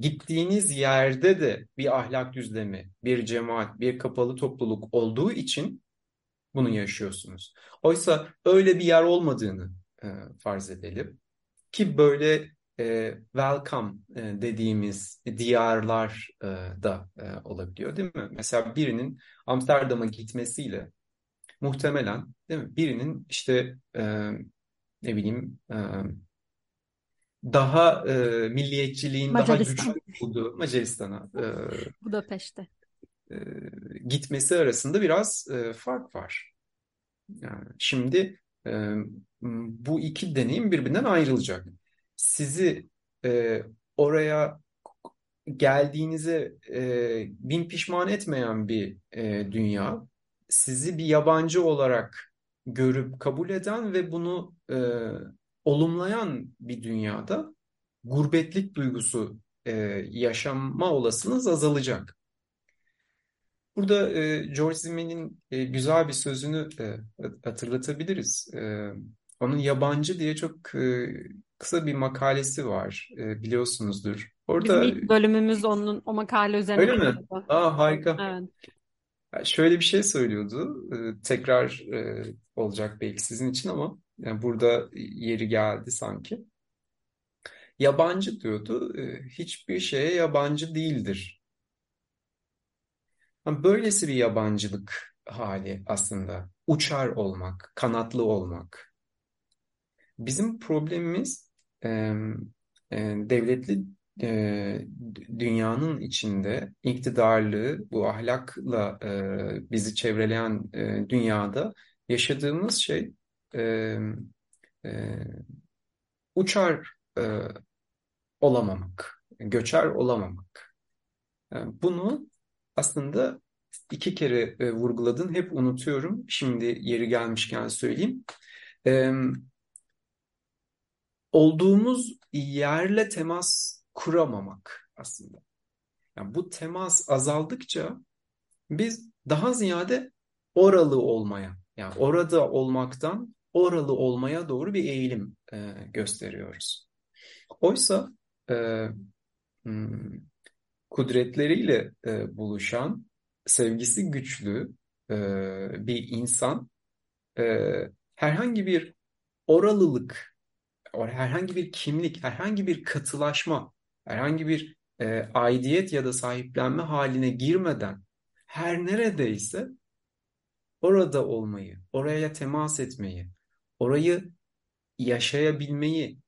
gittiğiniz yerde de bir ahlak düzlemi, bir cemaat, bir kapalı topluluk olduğu için bunu yaşıyorsunuz. Oysa öyle bir yer olmadığını e, farz edelim. Ki böyle e, welcome e, dediğimiz diyarlar e, da e, olabiliyor değil mi? Mesela birinin Amsterdam'a gitmesiyle muhtemelen değil mi? Birinin işte e, ne bileyim e, daha e, milliyetçiliğin daha güçlü olduğu Macaristan'a e, Budapeşte e, gitmesi arasında biraz e, fark var. Yani şimdi e, bu iki deneyim birbirinden ayrılacak sizi e, oraya geldiğinize e, bin pişman etmeyen bir e, dünya, sizi bir yabancı olarak görüp kabul eden ve bunu e, olumlayan bir dünyada gurbetlik duygusu e, yaşama olasılığınız azalacak. Burada e, George Simen'in e, güzel bir sözünü e, hatırlatabiliriz. E, onun yabancı diye çok e, kısa bir makalesi var, e, biliyorsunuzdur. Orada Bizim ilk bölümümüz onun o makale üzerine. Öyle mi? Aa harika. Evet. şöyle bir şey söylüyordu. E, tekrar e, olacak belki sizin için ama yani burada yeri geldi sanki. Yabancı diyordu. E, hiçbir şeye yabancı değildir. Böylesi bir yabancılık hali aslında. Uçar olmak, kanatlı olmak. Bizim problemimiz e, e, devletli e, dünyanın içinde iktidarlı, bu ahlakla e, bizi çevreleyen e, dünyada yaşadığımız şey e, e, uçar e, olamamak, göçer olamamak. Yani bunu aslında iki kere e, vurguladın, hep unutuyorum. Şimdi yeri gelmişken söyleyeyim. E, olduğumuz yerle temas kuramamak aslında. Yani bu temas azaldıkça biz daha ziyade oralı olmaya, yani orada olmaktan oralı olmaya doğru bir eğilim e, gösteriyoruz. Oysa e, hmm, kudretleriyle e, buluşan, sevgisi güçlü e, bir insan e, herhangi bir oralılık, herhangi bir kimlik, herhangi bir katılaşma herhangi bir e, aidiyet ya da sahiplenme haline girmeden her neredeyse orada olmayı, oraya temas etmeyi, orayı yaşayabilmeyi,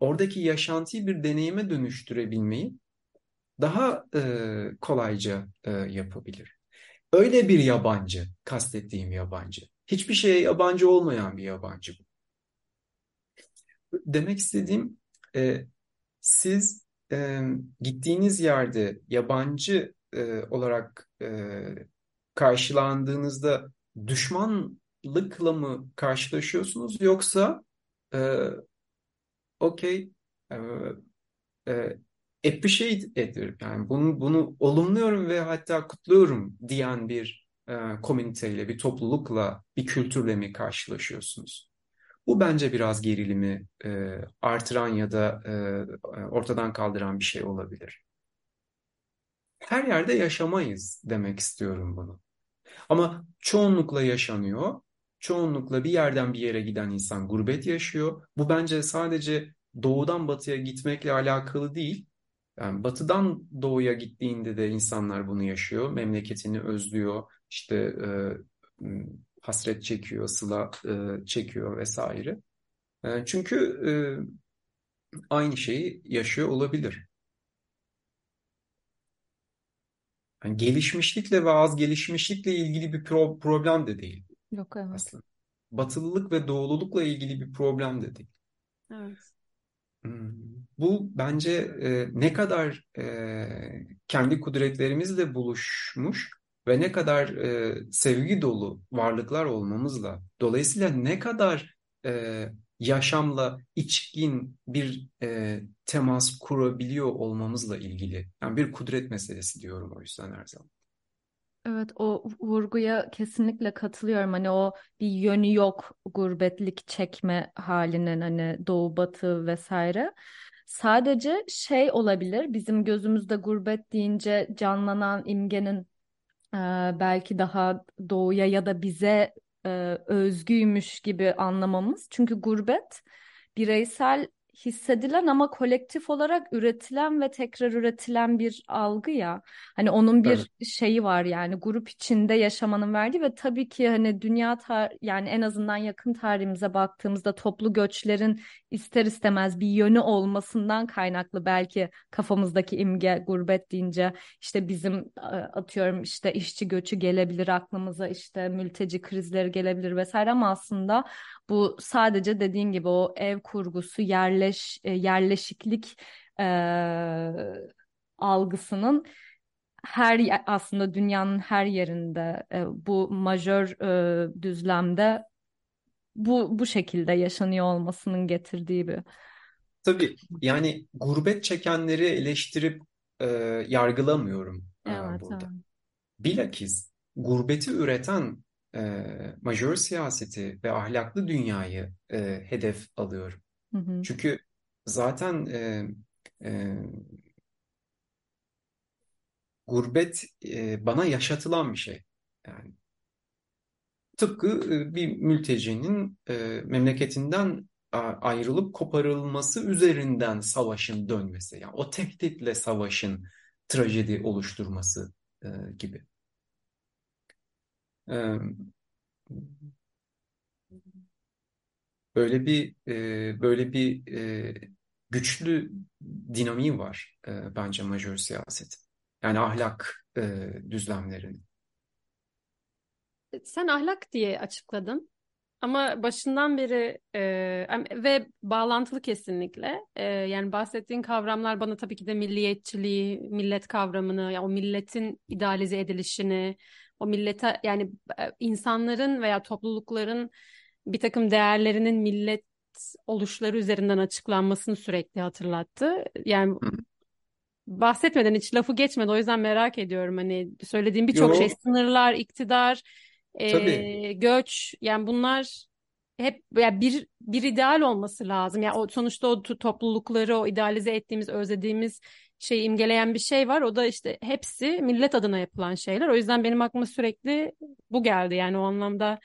oradaki yaşantıyı bir deneyime dönüştürebilmeyi daha e, kolayca e, yapabilir. Öyle bir yabancı, kastettiğim yabancı. Hiçbir şeye yabancı olmayan bir yabancı bu. Demek istediğim e, siz e, gittiğiniz yerde yabancı e, olarak e, karşılandığınızda düşmanlıkla mı karşılaşıyorsunuz yoksa e, okey e, e, appreciate ediyorum yani bunu bunu olumluyorum ve hatta kutluyorum diyen bir e, komüniteyle, bir toplulukla, bir kültürle mi karşılaşıyorsunuz? Bu bence biraz gerilimi e, artıran ya da e, ortadan kaldıran bir şey olabilir. Her yerde yaşamayız demek istiyorum bunu. Ama çoğunlukla yaşanıyor. Çoğunlukla bir yerden bir yere giden insan gurbet yaşıyor. Bu bence sadece doğudan batıya gitmekle alakalı değil. Yani batıdan doğuya gittiğinde de insanlar bunu yaşıyor. Memleketini özlüyor. İşte e, hasret çekiyor, sıla e, çekiyor vesaire. E, çünkü e, aynı şeyi yaşıyor olabilir. Yani gelişmişlikle ve az gelişmişlikle ilgili bir pro problem de değil. Yok evet. Aslında. Batılılık ve doğululukla ilgili bir problem de değil. Evet. Hmm. Bu bence e, ne kadar e, kendi kudretlerimizle buluşmuş ve ne kadar e, sevgi dolu varlıklar olmamızla, dolayısıyla ne kadar e, yaşamla içkin bir e, temas kurabiliyor olmamızla ilgili. Yani bir kudret meselesi diyorum o yüzden her zaman. Evet o vurguya kesinlikle katılıyorum. Hani o bir yönü yok gurbetlik çekme halinin hani doğu batı vesaire. Sadece şey olabilir bizim gözümüzde gurbet deyince canlanan imgenin belki daha doğuya ya da bize özgüymüş gibi anlamamız. Çünkü gurbet bireysel hissedilen ama kolektif olarak üretilen ve tekrar üretilen bir algı ya. Hani onun bir evet. şeyi var yani grup içinde yaşamanın verdiği ve tabii ki hani dünya yani en azından yakın tarihimize baktığımızda toplu göçlerin ister istemez bir yönü olmasından kaynaklı belki kafamızdaki imge gurbet deyince işte bizim atıyorum işte işçi göçü gelebilir aklımıza işte mülteci krizleri gelebilir vesaire ama aslında bu sadece dediğin gibi o ev kurgusu, yerleş e, yerleşiklik e, algısının her aslında dünyanın her yerinde e, bu majör e, düzlemde bu bu şekilde yaşanıyor olmasının getirdiği bir. Tabii yani gurbet çekenleri eleştirip e, yargılamıyorum e, evet, burada. Evet. Bilakis gurbeti üreten e, majör siyaseti ve ahlaklı dünyayı e, hedef alıyorum. Hı hı. Çünkü zaten e, e, gurbet e, bana yaşatılan bir şey. Yani tıpkı e, bir mültecinin e, memleketinden ayrılıp koparılması üzerinden savaşın dönmesi. Yani o tehditle savaşın trajedi oluşturması e, gibi. E, böyle bir e, böyle bir e, güçlü dinamiği var e, bence majör siyaset. Yani ahlak e, düzlemlerinin. Sen ahlak diye açıkladın. Ama başından beri e, ve bağlantılı kesinlikle. E, yani bahsettiğin kavramlar bana tabii ki de milliyetçiliği, millet kavramını, ya o milletin idealize edilişini, o millete yani e, insanların veya toplulukların bir takım değerlerinin millet oluşları üzerinden açıklanmasını sürekli hatırlattı. Yani bahsetmeden hiç lafı geçmedi o yüzden merak ediyorum hani söylediğim birçok şey sınırlar, iktidar, e, göç yani bunlar hep yani bir bir ideal olması lazım. Yani o sonuçta o toplulukları, o idealize ettiğimiz, özlediğimiz şeyi imgeleyen bir şey var. O da işte hepsi millet adına yapılan şeyler. O yüzden benim aklıma sürekli bu geldi. Yani o anlamda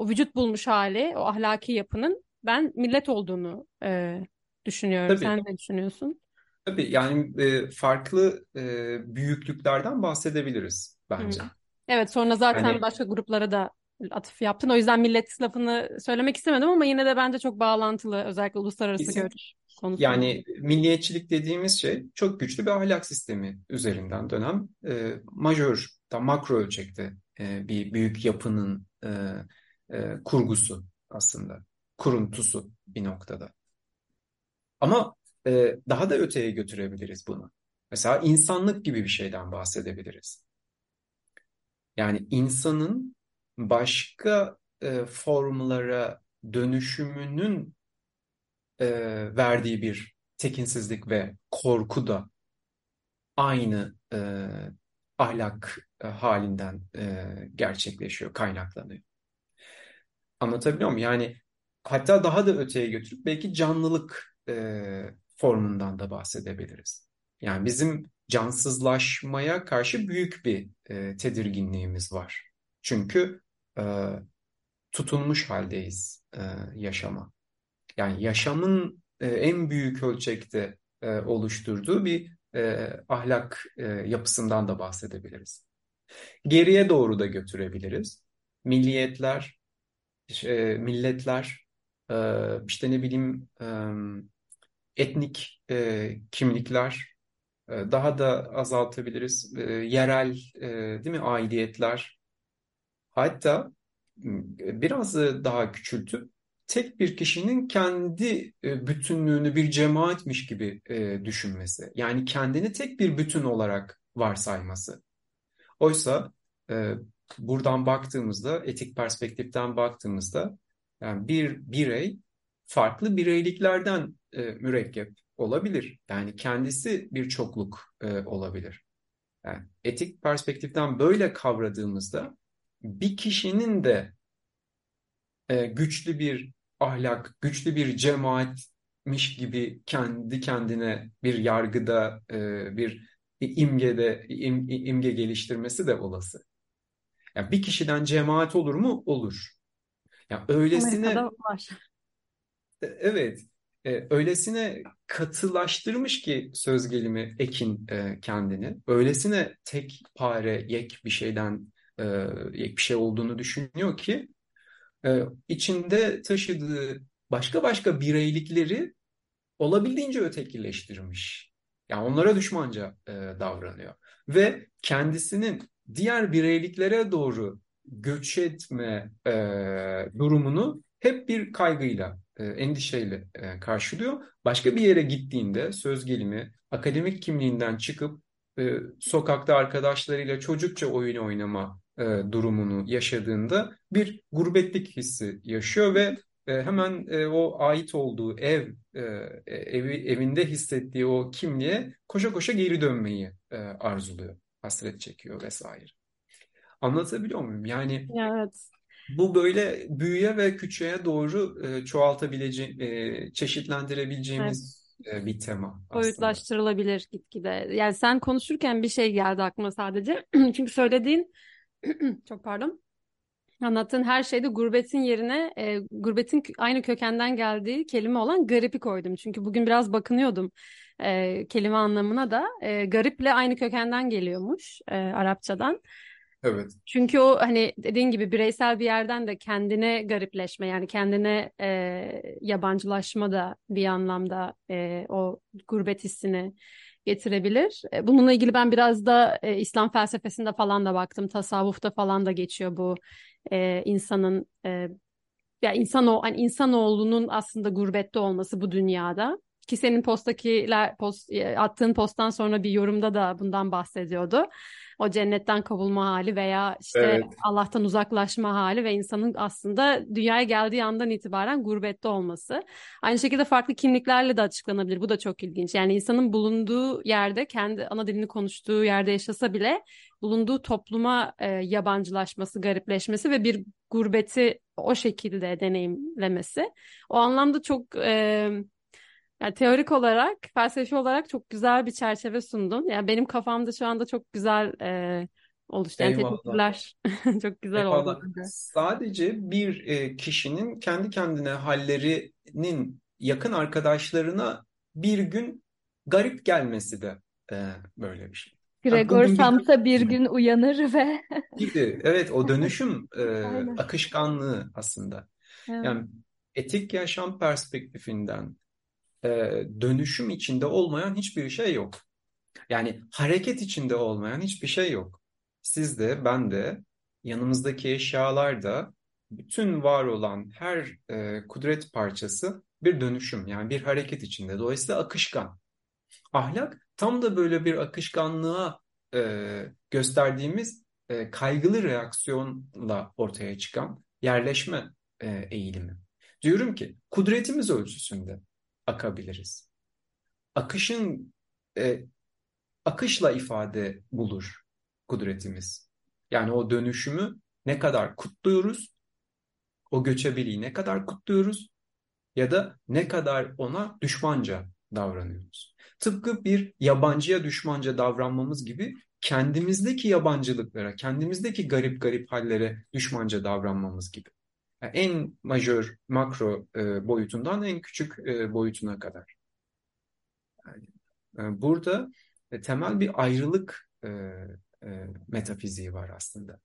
o vücut bulmuş hali, o ahlaki yapının ben millet olduğunu e, düşünüyorum. Tabii. Sen ne düşünüyorsun? Tabii yani e, farklı e, büyüklüklerden bahsedebiliriz bence. Hı. Evet sonra zaten hani... başka gruplara da atıf yaptın. O yüzden millet lafını söylemek istemedim ama yine de bence çok bağlantılı özellikle uluslararası Kesin. göç konusunda. Yani milliyetçilik dediğimiz şey çok güçlü bir ahlak sistemi üzerinden dönem e, majör, da makro ölçekte e, bir büyük yapının e, e, kurgusu aslında, kuruntusu bir noktada. Ama e, daha da öteye götürebiliriz bunu. Mesela insanlık gibi bir şeyden bahsedebiliriz. Yani insanın başka e, formlara dönüşümünün e, verdiği bir tekinsizlik ve korku da aynı e, ahlak e, halinden e, gerçekleşiyor, kaynaklanıyor. Anlatabiliyor muyum? Yani hatta daha da öteye götürüp belki canlılık e, formundan da bahsedebiliriz. Yani bizim cansızlaşmaya karşı büyük bir e, tedirginliğimiz var. Çünkü e, tutunmuş haldeyiz e, yaşama. Yani yaşamın e, en büyük ölçekte e, oluşturduğu bir e, ahlak e, yapısından da bahsedebiliriz. Geriye doğru da götürebiliriz. Milliyetler, e, milletler, e, işte ne bileyim e, etnik e, kimlikler e, daha da azaltabiliriz. Yerel değil mi aidiyetler. Hatta biraz daha küçültüp tek bir kişinin kendi bütünlüğünü bir cemaatmiş gibi düşünmesi. Yani kendini tek bir bütün olarak varsayması. Oysa buradan baktığımızda, etik perspektiften baktığımızda yani bir birey farklı bireyliklerden mürekkep olabilir. Yani kendisi bir çokluk olabilir. Yani etik perspektiften böyle kavradığımızda bir kişinin de güçlü bir ahlak, güçlü bir cemaatmiş gibi kendi kendine bir yargıda, e, bir imgede, im, imge geliştirmesi de olası. Yani bir kişiden cemaat olur mu? Olur. Yani öylesine... Amerika'da var. E, evet. E, öylesine katılaştırmış ki söz gelimi Ekin e, kendini. Öylesine tek pare, yek bir şeyden e, yek bir şey olduğunu düşünüyor ki e, içinde taşıdığı başka başka bireylikleri olabildiğince ötekileştirmiş. Yani onlara düşmanca e, davranıyor. Ve kendisinin diğer bireyliklere doğru göç etme e, durumunu hep bir kaygıyla, e, endişeyle e, karşılıyor. Başka bir yere gittiğinde söz gelimi akademik kimliğinden çıkıp e, sokakta arkadaşlarıyla çocukça oyun oynama e, durumunu yaşadığında bir gurbetlik hissi yaşıyor ve e, hemen e, o ait olduğu ev e, evi evinde hissettiği o kimliğe koşa koşa geri dönmeyi e, arzuluyor, hasret çekiyor vesaire. Anlatabiliyor muyum? Yani evet. bu böyle büyüye ve küçüğe doğru e, çoğaltabileceğim, e, çeşitlendirebileceğimiz evet. e, bir tema. Boyutlaştırılabilir gitgide. Yani sen konuşurken bir şey geldi aklıma sadece. Çünkü söylediğin çok pardon Anlattığın her şeyde gurbetin yerine e, gurbetin aynı kökenden geldiği kelime olan garipi koydum. Çünkü bugün biraz bakınıyordum e, kelime anlamına da. E, gariple aynı kökenden geliyormuş e, Arapçadan. Evet. Çünkü o hani dediğin gibi bireysel bir yerden de kendine garipleşme yani kendine e, yabancılaşma da bir anlamda e, o gurbet hissini getirebilir. E, bununla ilgili ben biraz da e, İslam felsefesinde falan da baktım. Tasavvufta falan da geçiyor bu e, insanın e, ya insan o hani insanoğlunun aslında gurbette olması bu dünyada. Ki senin postakiler post, e, attığın posttan sonra bir yorumda da bundan bahsediyordu o cennetten kovulma hali veya işte evet. Allah'tan uzaklaşma hali ve insanın aslında dünyaya geldiği andan itibaren gurbette olması. Aynı şekilde farklı kimliklerle de açıklanabilir. Bu da çok ilginç. Yani insanın bulunduğu yerde kendi ana dilini konuştuğu yerde yaşasa bile bulunduğu topluma e, yabancılaşması, garipleşmesi ve bir gurbeti o şekilde deneyimlemesi. O anlamda çok e, yani teorik olarak, felsefi olarak çok güzel bir çerçeve sundun. Yani benim kafamda şu anda çok güzel e, oluştu. Yani Eyvallah. teşekkürler. çok güzel Eyvallah. oldu. Sadece bir e, kişinin kendi kendine hallerinin yakın arkadaşlarına bir gün garip gelmesi de e, böyle bir şey. Gregor Samsa bir gün uyanır ve evet o dönüşüm e, akışkanlığı aslında. Evet. Yani etik yaşam perspektifinden e, dönüşüm içinde olmayan hiçbir şey yok. Yani hareket içinde olmayan hiçbir şey yok. Siz de, ben de, yanımızdaki eşyalar da, bütün var olan her e, kudret parçası bir dönüşüm, yani bir hareket içinde. Dolayısıyla akışkan. Ahlak tam da böyle bir akışkanlığa e, gösterdiğimiz e, kaygılı reaksiyonla ortaya çıkan yerleşme e, eğilimi. Diyorum ki kudretimiz ölçüsünde akabiliriz. Akışın e, akışla ifade bulur kudretimiz. Yani o dönüşümü ne kadar kutluyoruz, o göçebiliği ne kadar kutluyoruz ya da ne kadar ona düşmanca davranıyoruz. Tıpkı bir yabancıya düşmanca davranmamız gibi kendimizdeki yabancılıklara, kendimizdeki garip garip hallere düşmanca davranmamız gibi en majör makro e, boyutundan en küçük e, boyutuna kadar. Yani, e, burada e, temel bir ayrılık e, e, metafiziği var aslında.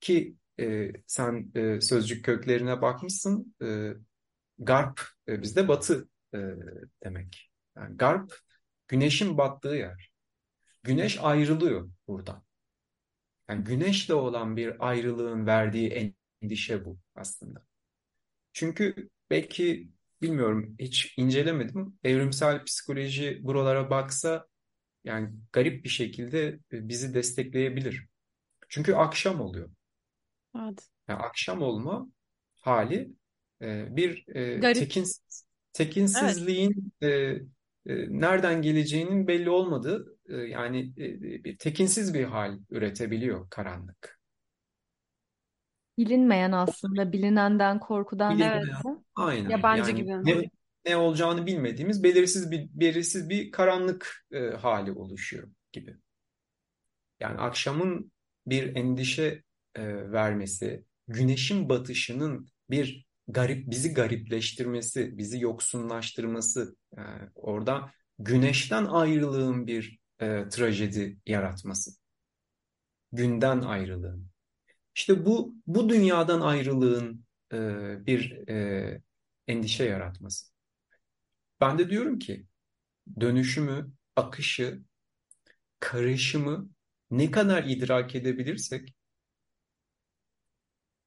Ki e, sen e, sözcük köklerine bakmışsın, e, garp e, bizde batı e, demek. Yani garp güneşin battığı yer. Güneş ayrılıyor buradan. Yani güneşle olan bir ayrılığın verdiği endişe bu aslında. Çünkü belki bilmiyorum hiç incelemedim. Evrimsel psikoloji buralara baksa yani garip bir şekilde e, bizi destekleyebilir. Çünkü akşam oluyor. Evet. Yani akşam olma hali e, bir e, tekinsiz, tekinsizliğin evet. nereden geleceğinin belli olmadığı yani bir tekinsiz bir hal üretebiliyor karanlık. Bilinmeyen aslında bilinenden korkudan Bilinmeyen, aynen. Yabancı Yani gibi. ne, ne olacağını bilmediğimiz belirsiz bir belirsiz bir karanlık e, hali oluşuyor gibi. Yani akşamın bir endişe e, vermesi, güneşin batışının bir garip bizi garipleştirmesi, bizi yoksunlaştırması, e, orada güneşten ayrılığın bir e, trajedi yaratması. Günden ayrılığın. İşte bu bu dünyadan ayrılığın e, bir e, endişe yaratması. Ben de diyorum ki dönüşümü, akışı, karışımı ne kadar idrak edebilirsek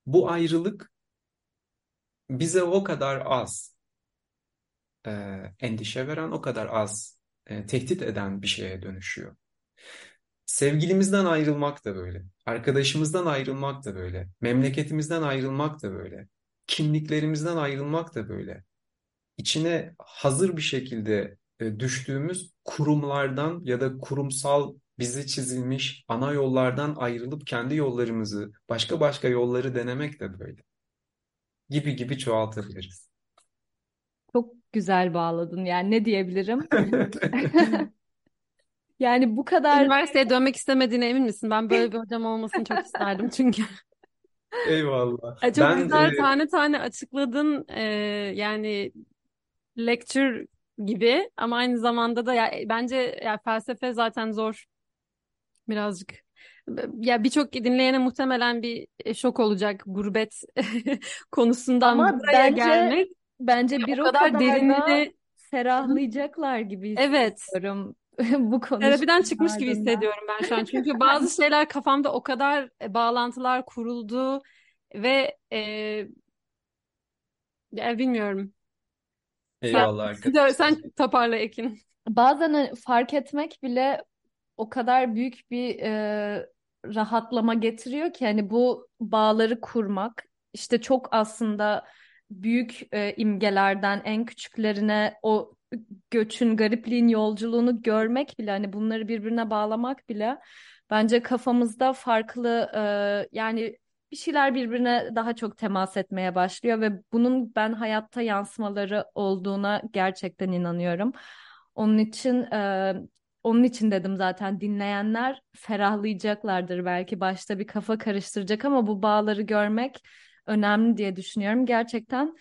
bu ayrılık bize o kadar az e, endişe veren, o kadar az e, tehdit eden bir şeye dönüşüyor. Sevgilimizden ayrılmak da böyle. Arkadaşımızdan ayrılmak da böyle. Memleketimizden ayrılmak da böyle. Kimliklerimizden ayrılmak da böyle. İçine hazır bir şekilde e, düştüğümüz kurumlardan ya da kurumsal bize çizilmiş ana yollardan ayrılıp kendi yollarımızı, başka başka yolları denemek de böyle. Gibi gibi çoğaltabiliriz. Çok güzel bağladın. Yani ne diyebilirim? Yani bu kadar Üniversiteye dönmek istemediğine emin misin? Ben böyle bir hocam olmasını çok isterdim çünkü. Eyvallah. Çok Ben güzel e, tane tane açıkladın. Ee, yani lecture gibi ama aynı zamanda da ya bence ya felsefe zaten zor birazcık. Ya birçok dinleyene muhtemelen bir e, şok olacak gurbet konusundan ama buraya bence gelmek. bence bir O o kadar kadar da derinliğine ferahlayacaklar gibi evet bu terapiden çıkmış gibi hissediyorum ben şu an. Çünkü bazı şeyler kafamda o kadar e, bağlantılar kuruldu ve e, ya bilmiyorum. Sen, eyvallah arkadaşlar. sen toparla Ekin. Bazen hani fark etmek bile o kadar büyük bir e, rahatlama getiriyor ki hani bu bağları kurmak işte çok aslında büyük e, imgelerden en küçüklerine o göçün, garipliğin yolculuğunu görmek bile hani bunları birbirine bağlamak bile bence kafamızda farklı e, yani bir şeyler birbirine daha çok temas etmeye başlıyor ve bunun ben hayatta yansımaları olduğuna gerçekten inanıyorum. Onun için e, onun için dedim zaten dinleyenler ferahlayacaklardır belki başta bir kafa karıştıracak ama bu bağları görmek önemli diye düşünüyorum. Gerçekten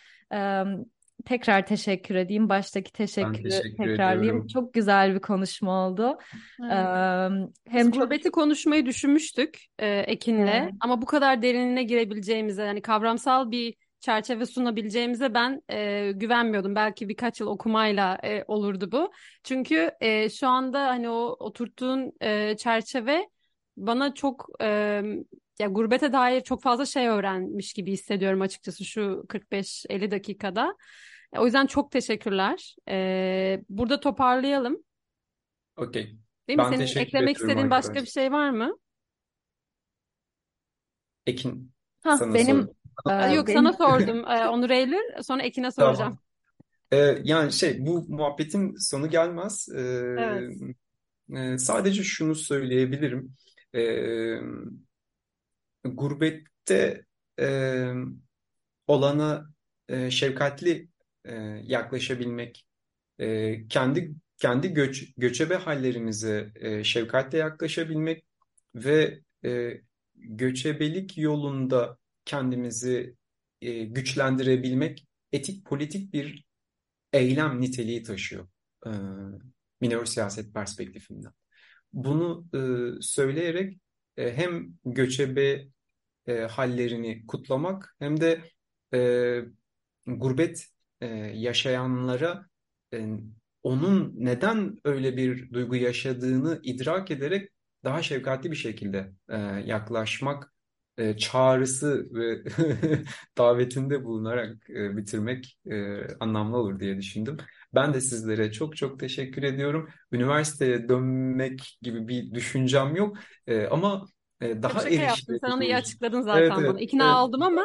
tekrar teşekkür edeyim. Baştaki Ben teşekkürü teşekkür tekrarlayayım. ediyorum. Çok güzel bir konuşma oldu. Evet. Biz hem çok gurbeti konuşmayı düşünmüştük e, Ekin'le Evet. ama bu kadar derinine girebileceğimize yani kavramsal bir çerçeve sunabileceğimize ben e, güvenmiyordum. Belki birkaç yıl okumayla e, olurdu bu. Çünkü e, şu anda hani o oturttuğun e, çerçeve bana çok e, ya gurbete dair çok fazla şey öğrenmiş gibi hissediyorum açıkçası şu 45-50 dakikada. O yüzden çok teşekkürler. E, burada toparlayalım. Okey. Değil mi? Ben Senin teşekkür eklemek istediğin başka bir arkadaşlar. şey var mı? Ekin ha sana benim sor. Aa, Yok benim sana sordum. Ee, Onur Eylül. Sonra Ekin'e soracağım. Tamam. Ee, yani şey bu muhabbetin sonu gelmez. Ee, Evet. e, sadece şunu söyleyebilirim. Ee, gurbette e, olana e, şefkatli e, yaklaşabilmek, e, kendi kendi göç, göçebe hallerimize e, şefkatle yaklaşabilmek ve e, göçebelik yolunda kendimizi e, güçlendirebilmek etik politik bir eylem niteliği taşıyor e, minör siyaset perspektifinden. Bunu e, söyleyerek e, hem göçebe e, hallerini kutlamak hem de e, gurbet e, yaşayanlara e, onun neden öyle bir duygu yaşadığını idrak ederek daha şefkatli bir şekilde e, yaklaşmak e, çağrısı ve davetinde bulunarak e, bitirmek e, anlamlı olur diye düşündüm. Ben de sizlere çok çok teşekkür ediyorum. Üniversiteye dönmek gibi bir düşüncem yok E, ama e, daha şaka yaptım. Sen onu iyi erişilebilir. açıkladın Evet zaten evet bana. İkna evet. oldum ama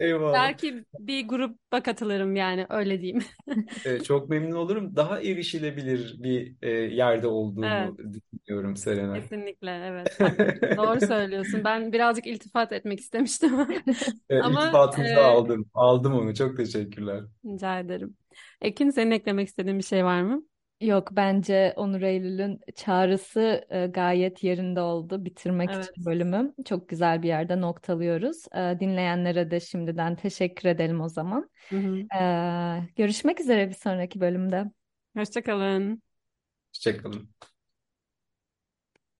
Eyvallah. belki bir gruba katılırım yani öyle diyeyim. E, çok memnun olurum. Daha erişilebilir bir e, yerde Evet. olduğumu düşünüyorum Serenay. Kesinlikle evet. Doğru söylüyorsun. Ben birazcık iltifat etmek istemiştim E, ama iltifatınızı e, aldım. Aldım onu. Çok teşekkürler. rica ederim. Ekin senin eklemek istediğin bir şey var mı? Yok bence Onur Eylül'ün çağrısı e, gayet yerinde oldu bitirmek Evet. için bölümü. Çok güzel bir yerde noktalıyoruz. E, dinleyenlere de şimdiden teşekkür edelim o zaman. Hı hı. E, görüşmek üzere bir sonraki bölümde. Hoşça kalın. Hoşçakalın.